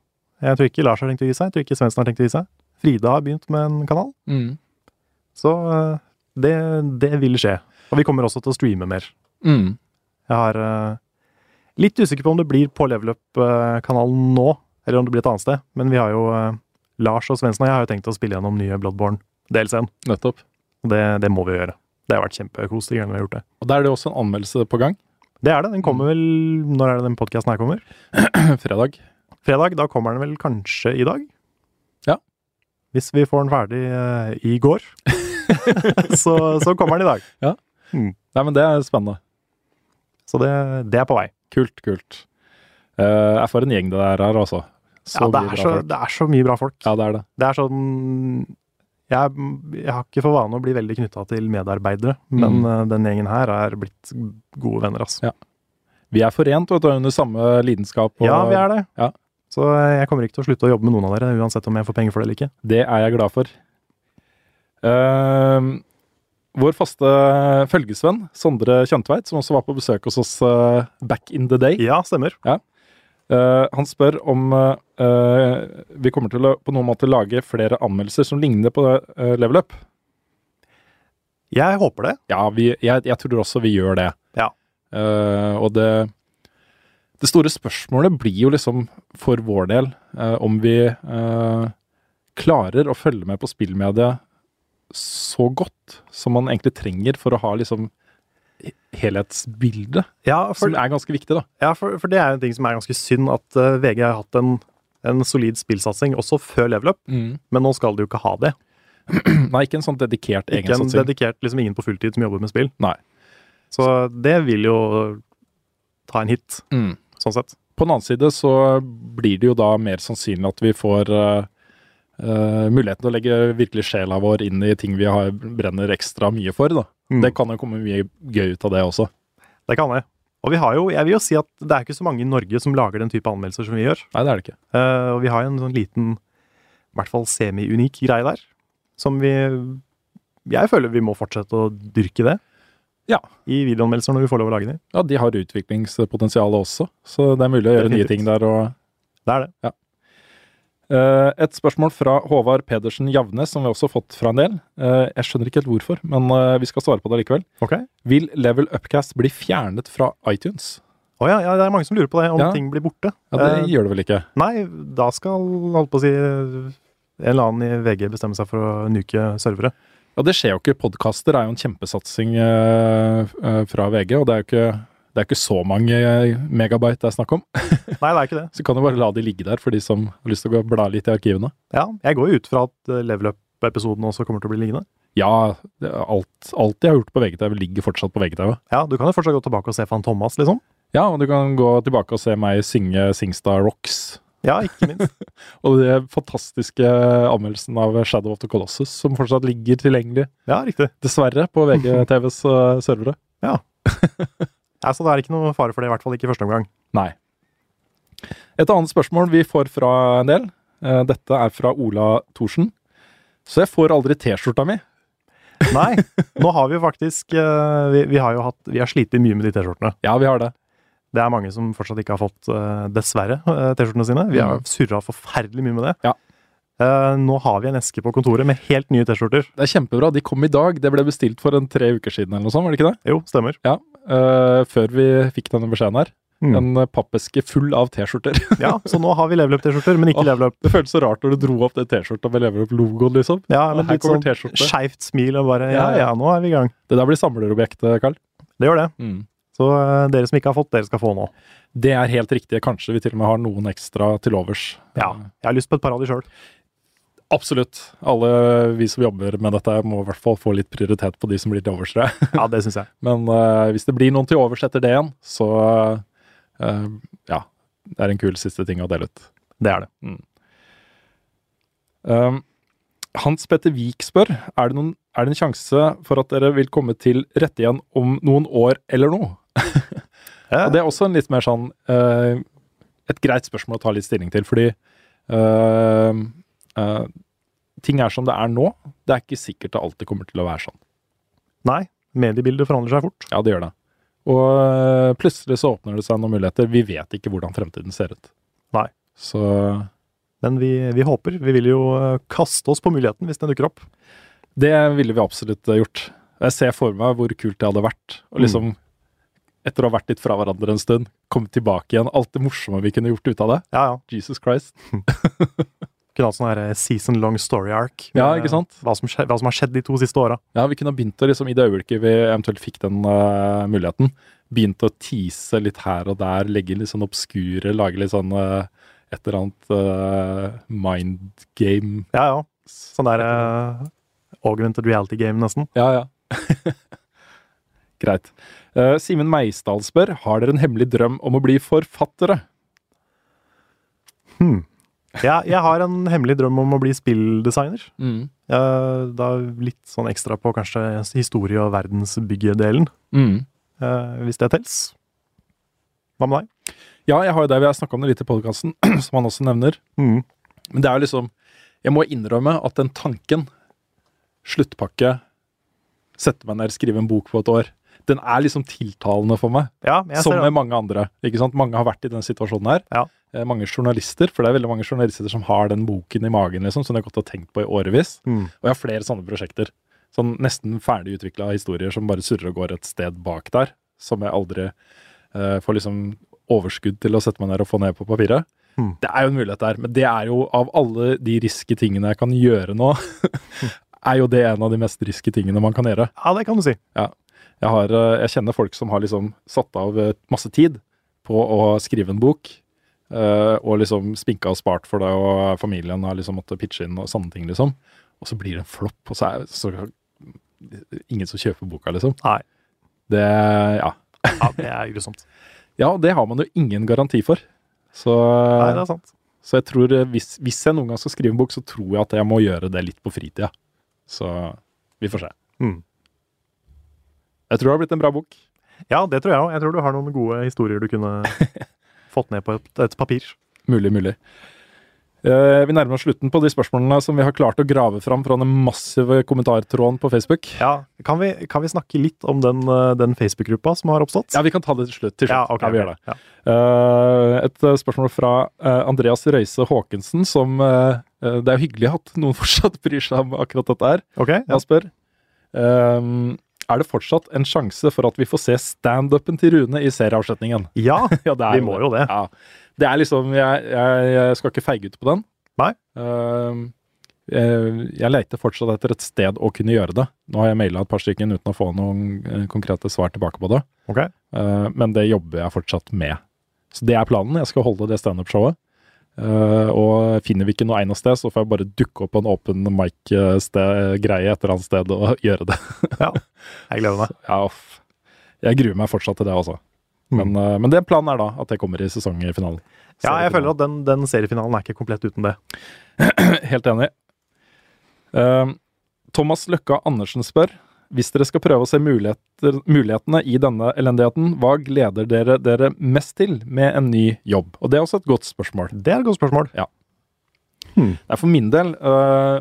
Jeg tror ikke Lars har tenkt å gi seg, jeg tror ikke Svendsen har tenkt å gi seg. Frida har begynt med en kanal, Mm. så eh, det, det vil skje. Og vi kommer også til å streame mer. Mm. Jeg har eh, litt usikker på om det blir på Level Up-kanalen nå, eller om det blir et annet sted. Men vi har jo eh, Lars og Svendsen og jeg har jo tenkt å spille gjennom nye Bloodborne-DLC-en. Nettopp. Det, det må vi gjøre. Det har vært kjempekos de gangene vi har gjort det. Og da er det også en anmeldelse på gang. Det er det. Den kommer vel Når er det den podkasten her kommer? Fredag. Fredag. Da kommer den vel kanskje i dag? Ja. Hvis vi får den ferdig eh, i går, så, så kommer den i dag. Nei, men det er spennende. Så det, det er på vei. Kult, kult. Uh, jeg får en gjeng det der her, altså. Så ja, det er, så, det er så mye bra folk. Ja, det er det. Det er sånn jeg, jeg har ikke for vane å bli veldig knytta til medarbeidere, men Mm. uh, den gjengen her er blitt gode venner, altså. Ja. Vi er forent vet du, under samme lidenskap. Og Ja, vi er det. Ja. Så eh, jeg kommer ikke til å slutte å jobbe med noen av dere, uansett om jeg får penger for det eller ikke. Det er jeg glad for. Uh, vår faste følgesvenn, Sondre Kjøntveit, som også var på besøk hos oss uh, back in the day, Ja, stemmer. Eh, han spør om uh, vi kommer til å på noen måte lage flere anmeldelser som ligner på uh, Level Up. Jeg håper det. Ja, vi, jeg, jeg tror også vi gjør det. Ja. Og det Det store spørsmålet blir jo liksom, for vår del, eh, om vi eh, klarer å følge med på spillmediet så godt som man egentlig trenger for å ha liksom helhetsbildet, Ja, for, som er ganske viktig, da. ja, for, for det er en ting som er ganske synd, at uh, VG har hatt en, en solid spillsatsing også før Level Up, men nå skal de jo ikke ha det. Nei, ikke en sånn dedikert Ikke en egensatsing. dedikert liksom ingen på fulltid som jobber med spill. Nei. Så det vil jo ta en hit, Mm. Sånn sett. På den annen side så blir det jo da mer sannsynlig at vi får uh, muligheten til å legge virkelig sjela vår inn i ting vi har, brenner ekstra mye for. da. Mm. Det kan jo komme mye gøy ut av det også. Det kan det. Og vi har jo, jeg vil jo si at det er ikke så mange i Norge som lager den type anmeldelser som vi gjør. Nei, det er det ikke. Uh, og vi har en sånn liten, i hvert fall semi-unik greie der, som vi Jeg føler vi må fortsette å dyrke det. Ja. I videoanmeldelser når vi får lov å lage dem. Ja, De har utviklingspotensial også, så det er mulig å gjøre nye ting der. og Det er det. Ja. et spørsmål fra Håvard Pedersen Javnes, som vi også har fått fra en del. Eh, jeg skjønner ikke helt hvorfor, men eh, vi skal svare på det likevel. Okay. Vil Level Upcast bli fjernet fra iTunes? Å ja, ja, det er mange som lurer på det, om Ja. ting blir borte. Ja, Det Eh, gjør det vel ikke? nei, da skal, holdt på å si, En eller annen i VG bestemme seg for å nuke servere. Ja, det skjer jo ikke. Podkaster er jo en kjempesatsing eh, eh, fra VG, og det er jo ikke, det er ikke så mange eh, megabyte det er snakk om. Nei, det er ikke det. Så kan du bare la de ligge der for de som har lyst til å gå og bla litt i arkivene. Ja, jeg går jo ut fra at Level Up-episoden også kommer til å bli liggende. Ja, alt, alt jeg har gjort på VGTV, ligger fortsatt på VGTV. Ja, du kan jo fortsatt gå tilbake og se Fan Thomas, liksom. Ja, og du kan gå tilbake og se meg synge Singstar Rocks. Ja, ikke minst. Og den fantastiske anmeldelsen av Shadow of the Colossus, som fortsatt ligger tilgjengelig, Ja, riktig. dessverre, på VGTVs eh, servere. Ja, så det er ikke noe fare for det, i hvert fall ikke i første omgang. Nei. Et annet spørsmål vi får fra en del. eh, Dette er fra Ola Thorsen. Så jeg får aldri T-skjorta mi. Nei, nå har vi jo faktisk eh, Vi, vi har jo hatt Vi har slitt mye med de T-skjortene. Ja, vi har det. Det er mange som fortsatt ikke har fått, eh, dessverre, eh, T-skjortene sine. Vi har Mm. surra forferdelig mye med det. Ja. Eh, nå har vi en eske på kontoret med helt nye T-skjorter. Det er kjempebra. De kom i dag. Det ble bestilt for en tre uker siden eller noe sånt, var det ikke det? Jo, stemmer. Ja. før vi fikk denne beskjeden her. Mm. En pappeske full av T-skjorter. Ja, Så nå har vi Level Up-T-skjorter, men ikke Åh. Level Up. Det føltes så rart når du dro opp det T-skjorta med level-up-logoen, liksom. Ja, men litt sånn skeivt smil og bare ja, Ja, ja. ja, nå er vi i gang. Det der blir samlerobjektet, Karl. Det gjør det. Mm. Så eh, dere som ikke har fått, dere skal få nå. Det er helt riktig. Kanskje vi til og med har noen ekstra til overs. Ja, Jeg har lyst på et par av de sjøl. Absolutt. Alle vi som jobber med dette, må i hvert fall få litt prioritet på de som blir til overs. Ja, det synes jeg. Men uh, hvis det blir noen til overs etter det igjen, så uh, ja. Det er en kul siste ting å dele ut. Det er det. Um, Hans Petter Vik spør er det, noen, er det en sjanse for at dere vil komme til rette igjen om noen år eller noe. Ja. Og Det er også en litt mer sånn uh, et greit spørsmål å ta litt stilling til, fordi uh, uh, ting er som det er nå. Det er ikke sikkert det alltid kommer til å være sånn. Nei, mediebildet forandrer seg fort. Ja, det gjør det. Og plutselig så åpner det seg noen muligheter. Vi vet ikke hvordan fremtiden ser ut. Nei. Så Men vi, vi håper. Vi vil jo kaste oss på muligheten hvis den dukker opp. det ville vi absolutt gjort. Jeg ser for meg hvor kult det hadde vært. Og liksom, etter å ha vært litt fra hverandre en stund, komme tilbake igjen. Alt det morsomme vi kunne gjort ut av det. Ja, ja. Jesus Christ. Kunne hatt sånn her eh, season long story arc. Ja, ikke sant? Hva som, hva som har skjedd de to siste åra. Ja, vi kunne ha begynt å liksom, i det øyeblikket vi eventuelt fikk den uh, muligheten, begynt å tease litt her og der, legge litt sånn obskure, lage litt sånn uh, et eller annet uh, mind game. Ja, ja. Sånn der augmented reality game, nesten. Ja, ja. Greit. Eh, Simen Meisdal spør har dere en hemmelig drøm om å bli forfattere. Hmm. Jeg, jeg har en hemmelig drøm om å bli spilldesigner. Mm. Uh, da litt sånn ekstra på kanskje historie- og verdensbyggedelen, Mm. Uh, hvis det tels. Hva med deg? Ja, jeg har jo det. Vi har snakka om det litt i podkasten, som han også nevner. Mm. Men det er jo liksom Jeg må innrømme at den tanken, sluttpakke, sette meg ned, skrive en bok på et år, den er liksom tiltalende for meg. Ja, som med mange andre. ikke sant? Mange har vært i den situasjonen her. Ja. Eh, Mange journalister, for det er veldig mange journalister som har den boken i magen, liksom, som de har gått og tenkt på i årevis. Mm. Og jeg har flere sånne prosjekter. Sånn nesten ferdig utvikla historier som bare surrer og går et sted bak der. Som jeg aldri eh, får liksom overskudd til å sette meg ned og få ned på papiret. Mm. Det er jo en mulighet der, men det er jo av alle de riske tingene jeg kan gjøre nå, er jo det en av de mest riske tingene man kan gjøre. Ja, det kan du si. Jeg, har, eh, jeg kjenner folk som har liksom satt av eh, masse tid på å skrive en bok, eh, og liksom spinka og spart for det, og familien har liksom måttet pitche inn og sånne ting, liksom. Og så blir det en flopp, og så er så, ingen som kjøper boka, liksom. Nei. Det Ja. Ja, det er grusomt. Ja, det har man jo ingen garanti for. Så, Nei, det er sant. så jeg tror hvis, hvis jeg noen gang skal skrive en bok, så tror jeg at jeg må gjøre det litt på fritida. Så vi får se. Mm. Jeg tror det har blitt en bra bok. Ja, det tror jeg òg. Jeg tror du har noen gode historier du kunne fått ned på et, et papir. Mulig, mulig. Eh, vi nærmer oss slutten på de spørsmålene som vi har klart å grave fram fra den massive kommentartråden på Facebook. Ja, Kan vi, kan vi snakke litt om den, eh, den Facebook-gruppa som har oppstått? Ja, vi kan ta det til slutt. Til slutt. Ja, ok, vi gjør det. Ja. Eh, et spørsmål fra Andreas Røise Haakensen, som Det er jo hyggelig at noen fortsatt bryr seg om akkurat dette her. Ok, ja. Han spør. ehm, er det fortsatt en sjanse for at vi får se standupen til Rune i serieavslutningen? ja, Ja, det er vi må jo det. Ja. Det er liksom Jeg, jeg, jeg skal ikke feige ut på den. Nei. Uh, jeg, jeg leter fortsatt etter et sted å kunne gjøre det. Nå har jeg maila et par stykker uten å få noen eh, konkrete svar tilbake på det. Ok. Uh, men det jobber jeg fortsatt med. Så det er planen. Jeg skal holde det standup-showet. Eh, og finner vi ikke noe egnet sted, så får jeg bare dukke opp på en åpen mic-greie et eller annet sted og gjøre det. Ja. Jeg gleder meg. Ja, jeg gruer meg fortsatt til det, altså. Men, uh, men det planen er da at det kommer i sesongfinalen. Ja, jeg føler at den, den seriefinalen er ikke komplett uten det. Helt enig. Uh, Thomas Løkka Andersen spør hvis dere skal prøve å se muligheter, mulighetene i denne elendigheten, hva gleder dere dere mest til med en ny jobb? Og det er også et godt spørsmål. Det er et godt spørsmål. Nei, for min del uh,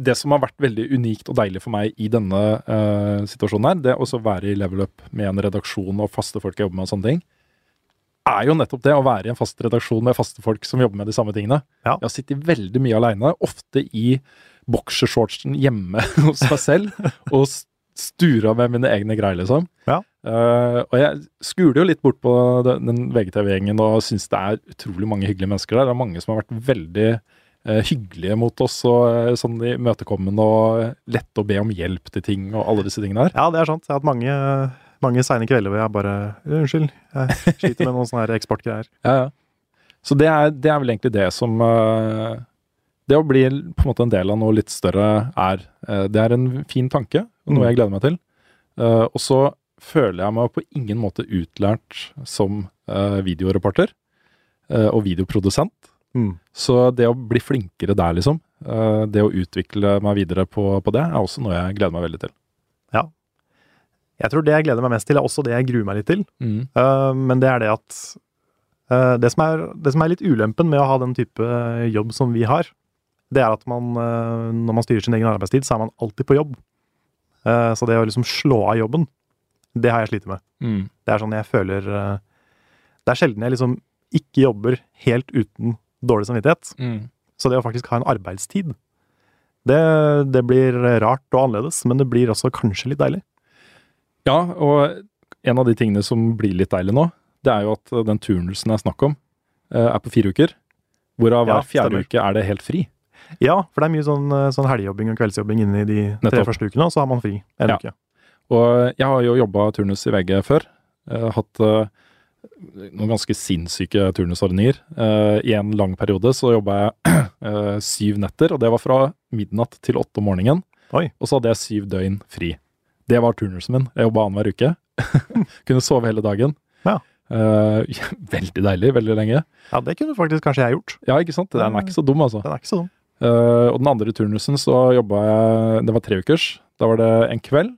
Det som har vært veldig unikt og deilig for meg i denne uh, situasjonen her, det å være i level up med en redaksjon og faste folk jeg jobber med og sånne ting, er jo nettopp det å være i en fast redaksjon med faste folk som jobber med de samme tingene. Ja. Jeg har sittet veldig mye aleine, ofte i boksershortsen hjemme hos meg selv, og stura med mine egne greier, liksom. Ja. Uh, og jeg skuler jo litt bort på den, den VGTV-gjengen og syns det er utrolig mange hyggelige mennesker der. Det er mange som har vært veldig uh, hyggelige mot oss og uh, sånn imøtekommende og lette å be om hjelp til ting og alle disse tingene her. Ja, det er sant. Jeg har hatt mange, mange seine kvelder hvor jeg bare Unnskyld, jeg sliter med noen sånne eksportgreier. Ja, ja. Så det er, det er vel egentlig det som eh, Det å bli på en måte en del av noe litt større er eh, Det er en fin tanke, noe Mm. jeg gleder meg til. Eh, og så føler jeg meg på ingen måte utlært som eh, videoreporter og videoprodusent. Mm. Så det å bli flinkere der, liksom, det å utvikle meg videre på, på det, er også noe jeg gleder meg veldig til. Ja. Jeg tror det jeg gleder meg mest til, er også det jeg gruer meg litt til. Mm. Uh, men det er det at uh, det, som er, det som er litt ulempen med å ha den type jobb som vi har, det er at man, uh, når man styrer sin egen arbeidstid, så er man alltid på jobb. Uh, så det å liksom slå av jobben, det har jeg slitt med. Mm. Det er sånn jeg føler uh, Det er sjelden jeg liksom ikke jobber helt uten dårlig samvittighet. Mm. Så det å faktisk ha en arbeidstid, det, det blir rart og annerledes, men det blir også kanskje litt deilig. Ja, og en av de tingene som blir litt deilig nå, det er jo at den turnusen det er snakk om, eh, er på fire uker. Hvorav Ja, hver fjerde uke er det helt fri. Ja, for det er mye sånn, uh, sånn helgejobbing og kveldsjobbing inni i de tre Nettopp. første ukene, og så har man fri en Ja. uke. Og jeg har jo jobba turnus i VG før. Jeg har hatt eh, noen ganske sinnssyke turnusordninger. Eh, I en lang periode så jobba jeg eh, syv netter, og det var fra midnatt til åtte om morgenen. Oi. Og så hadde jeg syv døgn fri. Det var turnusen min. Jeg jobba annenhver uke. Kunne sove hele dagen. Ja. Uh, veldig deilig, veldig lenge. Ja, det kunne faktisk kanskje jeg gjort. Ja, ikke sant? Den er ikke så dum, altså. Den er ikke så dum. Eh, og den andre turnusen så jobba jeg Det var tre ukers. Da var det en kveld,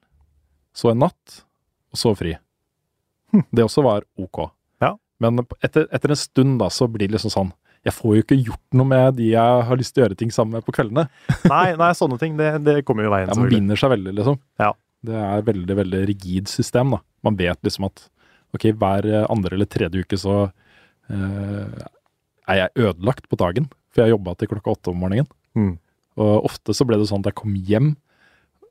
så en natt, og så fri. Det også var ok. Ja. Men etter, etter en stund da, så blir det liksom sånn Jeg får jo ikke gjort noe med de jeg har lyst til å gjøre ting sammen med på kveldene. Nei, nei sånne ting, det, det kommer jo i veien. Ja, man binder seg veldig, liksom. Ja. Det er veldig, veldig rigid system, da. Man vet liksom at ok, hver andre eller tredje uke så uh, er jeg ødelagt på dagen. For jeg jobba til klokka åtte om morgenen. Mm. Og ofte så ble det sånn at jeg kom hjem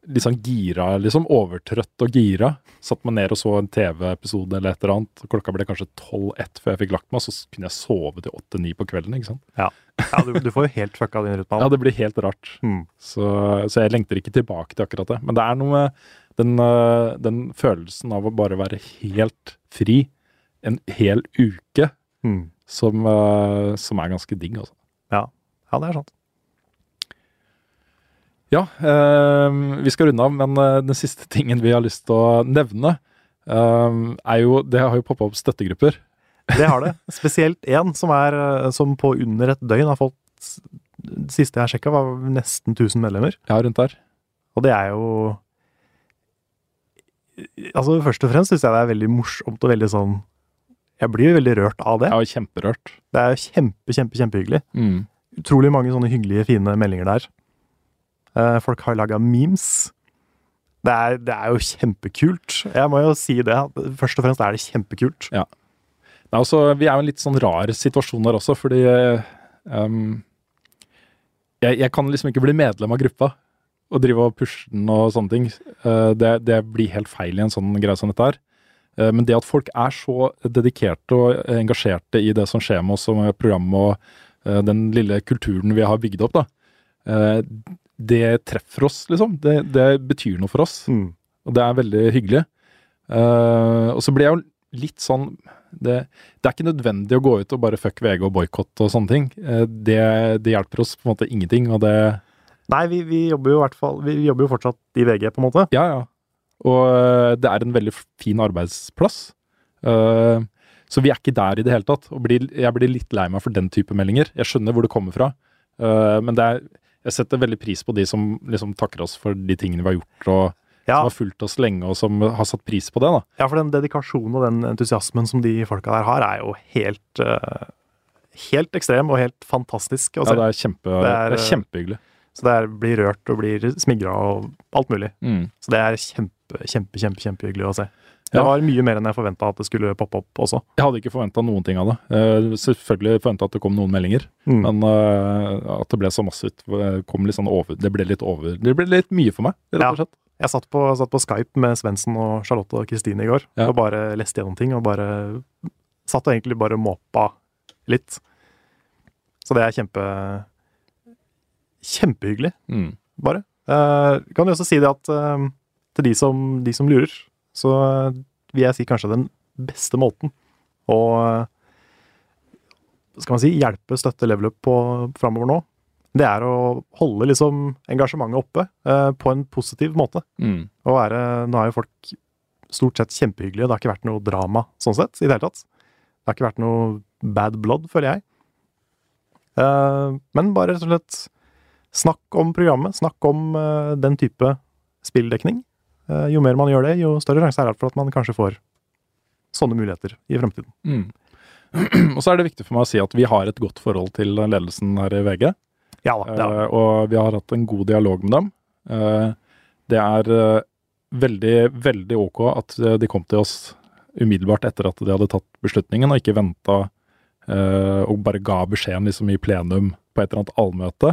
litt sånn gira, liksom overtrøtt og gira. Satt meg ned og så en TV-episode eller et eller annet. Klokka ble kanskje tolv-ett før jeg fikk lagt meg, så kunne jeg sove til åtte-ni på kvelden. ikke sant? Ja, du, du får jo helt fucka din rytme. Ja, det blir helt rart. Mm. Så, så jeg lengter ikke tilbake til akkurat det. Men det er noe med den, øh, den følelsen av å bare være helt fri en hel uke Mm. som, øh, som er ganske digg, altså. Ja. det er sant. Ja, eh, vi skal runde av, men øh, den siste tingen vi har lyst til å nevne, eh, er jo Det har jo poppa opp støttegrupper. Det har det. Spesielt én som, eh, som på under et døgn har fått Det siste jeg sjekka, var nesten 1000 medlemmer. Ja, rundt der. Og det er jo Altså, først og fremst syns jeg det er veldig morsomt og veldig sånn Jeg blir jo veldig rørt av det. Ja, kjemperørt. Det er jo kjempe, kjempe, kjempehyggelig. Mm. Utrolig mange sånne hyggelige, fine meldinger der. Eh, folk har laga memes. Det er, det er jo kjempekult. Jeg må jo si det. Først og fremst er det kjempekult. Nei, altså, vi er jo en litt sånn rar situasjon der også, fordi um, jeg, jeg kan liksom ikke bli medlem av gruppa og drive og pushe den og sånne ting. Uh, det, det blir helt feil i en sånn greie som dette her. Uh, men det at folk er så dedikerte og engasjerte i det som skjer med oss og med program og den lille kulturen vi har bygd opp, da, eh, det treffer oss, liksom. Det, det betyr noe for oss. Mm. Og det er veldig hyggelig. Eh, og så blir jeg jo litt sånn det, det er ikke nødvendig å gå ut og bare fuck VG og boikotte og sånne ting. Eh, det, det hjelper oss på en måte ingenting, og det Nei, vi, vi jobber jo i hvert fall Vi jobber jo fortsatt i VG, på en måte. Ja, ja. Og eh, det er en veldig fin arbeidsplass. Eh, så vi er ikke der i det hele tatt. Og blir, jeg blir litt lei meg for den type meldinger. Jeg skjønner hvor det kommer fra, uh, men det er, jeg setter veldig pris på de som liksom takker oss for de tingene vi har gjort, og Ja, som har fulgt oss lenge, og som har satt pris på det. da. ja, for den dedikasjonen og den entusiasmen som de folka der har, er jo helt uh, Helt ekstrem og helt fantastisk å Ja, det er, kjempe, Det det er, er, eh, kjempehyggelig. Så det er, blir rørt og blir smigra og alt mulig. Mm. Så det er kjempe, kjempe, kjempe, kjempehyggelig å se. Det Ja. var mye mer enn jeg forventa at det skulle poppe opp også. Jeg hadde ikke forventa noen ting av det. Selvfølgelig forventa at det kom noen meldinger, Mm. men eh, at det ble så massivt, eh, sånn over Det ble litt over Det ble litt mye for meg, rett og Ja. Jeg satt på, satt på Skype med Svendsen og Charlotte og Kristine i går Ja. og bare leste gjennom ting og bare Satt og egentlig bare måpa litt. Så det er kjempe Kjempehyggelig, Mm. bare. Uh, kan jo også si det at uh, til de som, de som lurer, så eh, vil jeg si kanskje den beste måten å eh, skal man si, hjelpe, støtte level up på framover nå, det er å holde liksom engasjementet oppe eh, på en positiv måte. Mm. Å være, nå er jo folk stort sett kjempehyggelige, det har ikke vært noe drama sånn sett, i det hele tatt. Det har ikke vært noe bad blood, føler jeg. Eh, men bare rett og slett snakk om programmet, snakk om eh, den type spilldekning. Eh, jo mer man gjør det, jo større sjanse er det for at man kanskje får sånne muligheter i fremtiden. Mm. og så er det viktig for meg å si at vi har et godt forhold til ledelsen her i VG. Ja da, det er, Eh, og vi har hatt en god dialog med dem. Eh, det er veldig, veldig ok at de kom til oss umiddelbart etter at de hadde tatt beslutningen, og ikke venta og bare ga beskjeden liksom i plenum på et eller annet allmøte.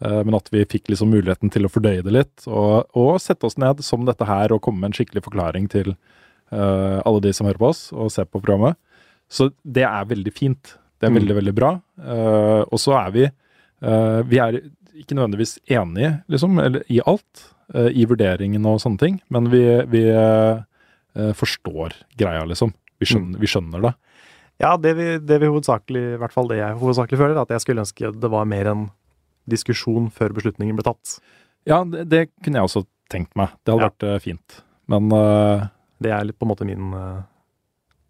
Eh, men at vi fikk liksom muligheten til å fordøye det litt, og, og sette oss ned som dette her og komme med en skikkelig forklaring til uh, alle de som hører på oss og ser på programmet. Så det er veldig fint. Det er Mm. veldig, veldig bra. Uh, og så er vi uh, Vi er ikke nødvendigvis enige, liksom, eller i alt. I vurderingen og sånne ting. Men vi, vi forstår greia, liksom. Vi skjønner, vi skjønner det. ja, det vi, det vi hovedsakelig, i hvert fall det jeg hovedsakelig føler, er at jeg skulle ønske det var mer en diskusjon før beslutningen ble tatt. Ja, det, det kunne jeg også tenkt meg. Det hadde Ja. vært eh, fint. Men uh, Det er litt på en måte min, uh,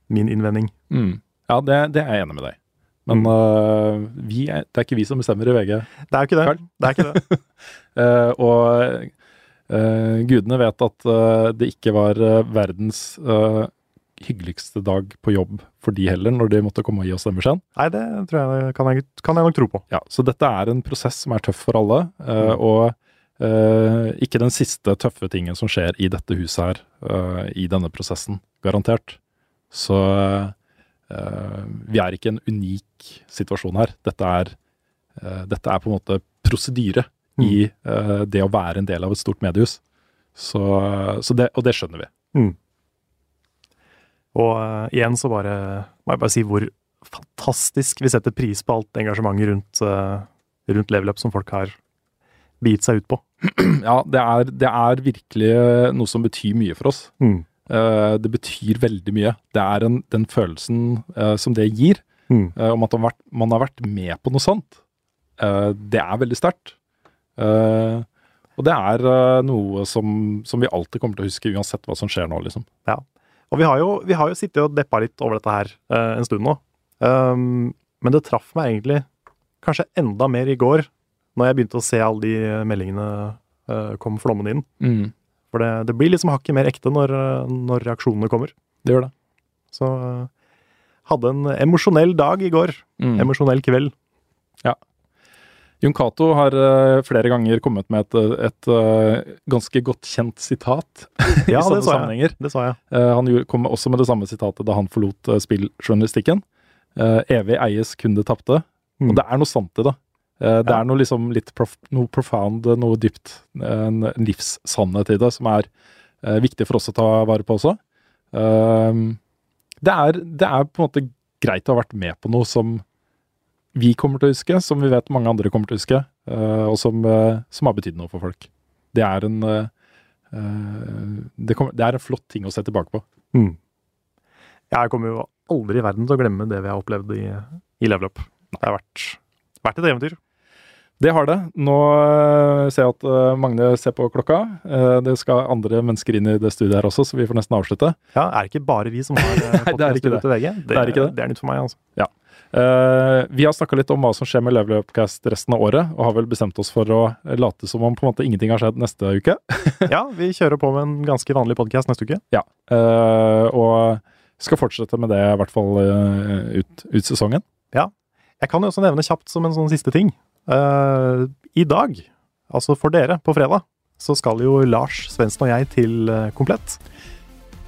min innvending. mm, Ja, det, det er jeg enig med deg. Men eh, vi er, det er ikke vi som bestemmer i VG. Det er jo ikke det. Karl? Det er ikke det. Og gudene vet at det ikke var verdens hyggeligste dag på jobb for de heller, når de måtte komme og gi oss den beskjeden. Nei, det tror jeg, kan, jeg, kan jeg nok tro på. Ja, så dette er en prosess som er tøff for alle, eh, og uh, ikke den siste tøffe tingen som skjer i dette huset her, uh, i denne prosessen, garantert. Så vi er ikke i en unik situasjon her. Dette er, dette er på en måte prosedyre i eh, det å være en del av et stort mediehus. Så, så det, og det skjønner vi. Og uh, igjen så bare må jeg bare si hvor fantastisk vi setter pris på alt engasjementet rundt, uh, rundt level up som folk har begitt seg ut på. Ja, det er, det er virkelig noe som betyr mye for oss. Mm. Uh, det betyr veldig mye. Det er en, den følelsen uh, som det gir, Mm. uh, om at man har, vært, man har vært med på noe sånt. Eh, det er veldig sterkt. Eh, og det er eh, noe som, som vi alltid kommer til å huske, uansett hva som skjer nå, liksom. Og vi har, jo, vi har jo sittet og deppa litt over dette her eh, en stund nå. Um, men det traff meg egentlig kanskje enda mer i går, når jeg begynte å se alle de meldingene eh, komme flommende inn. For det, det blir liksom hakket mer ekte når, eh, når reaksjonene kommer. Det gjør det. Så eh, hadde en emosjonell dag i går. Mm. Emosjonell kveld. Jon Cato har eh, flere ganger kommet med et, et eh, ganske godt kjent sitat i Ja, sånne det sa jeg. sammenhenger. Det sa jeg. Eh, han kom også med det samme sitatet da han forlot spilljournalistikken. Eh, evig eies kun det tapte. Mm. Og det er noe sant i det. Eh, det er noe liksom litt prof noe profound, noe dypt, en livssannhet i det, som er eh, viktig for oss å ta vare på også. Eh, det, er, det er på en måte greit å ha vært med på noe som vi kommer til å huske, som vi vet mange andre kommer til å huske. eh, og som, eh, som har betydd noe for folk. Det er en eh, det, kommer- det er en flott ting å se tilbake på. Mm. Jeg kommer jo aldri i verden til å glemme det vi har opplevd i, i Level Up. Det har vært, vært et eventyr. Det har det. Nå ser jeg at Magne ser på klokka. Det skal andre mennesker inn i det studiet her også, så vi får nesten avslutte. Ja, Er det ikke bare vi som har er ikke podcast til VG? Det, Det er ikke det. det er nytt for meg, altså. Eh, vi har snakka litt om hva som skjer med Level Upcast resten av året, og har vel bestemt oss for å late som om på en måte ingenting har skjedd neste uke. Ja, vi kjører på med en ganske vanlig podkast neste uke. Ja, uh, og skal fortsette med det i hvert fall uh, ut, ut sesongen. Jeg kan jo også nevne kjapt som en sånn siste ting. I dag, altså for dere, på fredag, så skal jo Lars Svendsen og jeg til Komplett.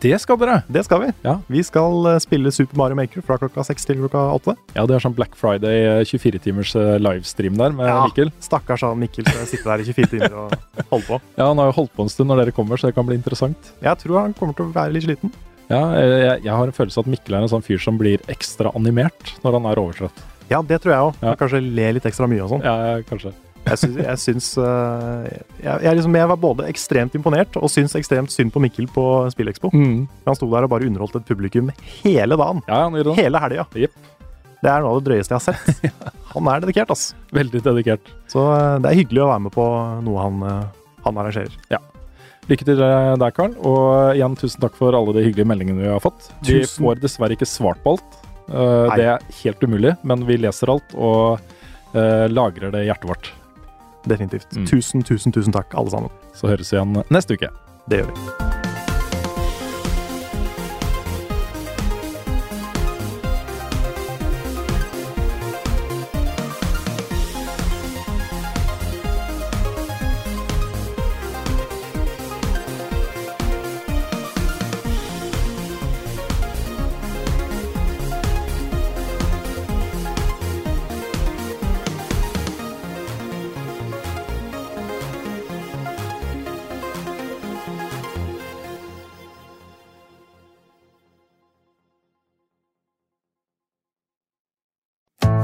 Det skal dere! Det skal vi. Ja. Vi skal eh, spille Super Mario Maker fra klokka seks til klokka åtte. Ja, det er sånn Black Friday eh, 24-timers eh, livestream der med Ja. Mikkel. Stakkars han Mikkel skal sitte der i 24 timer og holde på. Ja, han har jo holdt på en stund når dere kommer, så det kan bli interessant. Jeg tror han kommer til å være litt sliten. Ja, eh, jeg, jeg har en følelse at Mikkel er en sånn fyr som blir ekstra animert når han er overtrøtt. Ja, det tror jeg òg. Ja. Kanskje le litt ekstra mye og sånn. Ja, kanskje. Jeg syns, jeg, syns eh, jeg, jeg, liksom, jeg var både ekstremt imponert og syns ekstremt synd på Mikkel på Spillekspo. Mm. Han sto der og bare underholdt et publikum hele dagen. Ja, det. Hele helga. Yep. Det er noe av det drøyeste jeg har sett. Han er dedikert, altså. Veldig dedikert. Så eh, det er hyggelig å være med på noe han, eh, han arrangerer. Lykke til deg, Karl. Og igjen, tusen takk for alle de hyggelige meldingene vi har fått. Vi Tusen. får dessverre ikke svart på alt. Det er helt umulig, men vi leser alt og lagrer det i hjertet vårt. Definitivt. Mm. Tusen, tusen, tusen takk, alle sammen. Så høres vi igjen neste uke. Det gjør vi.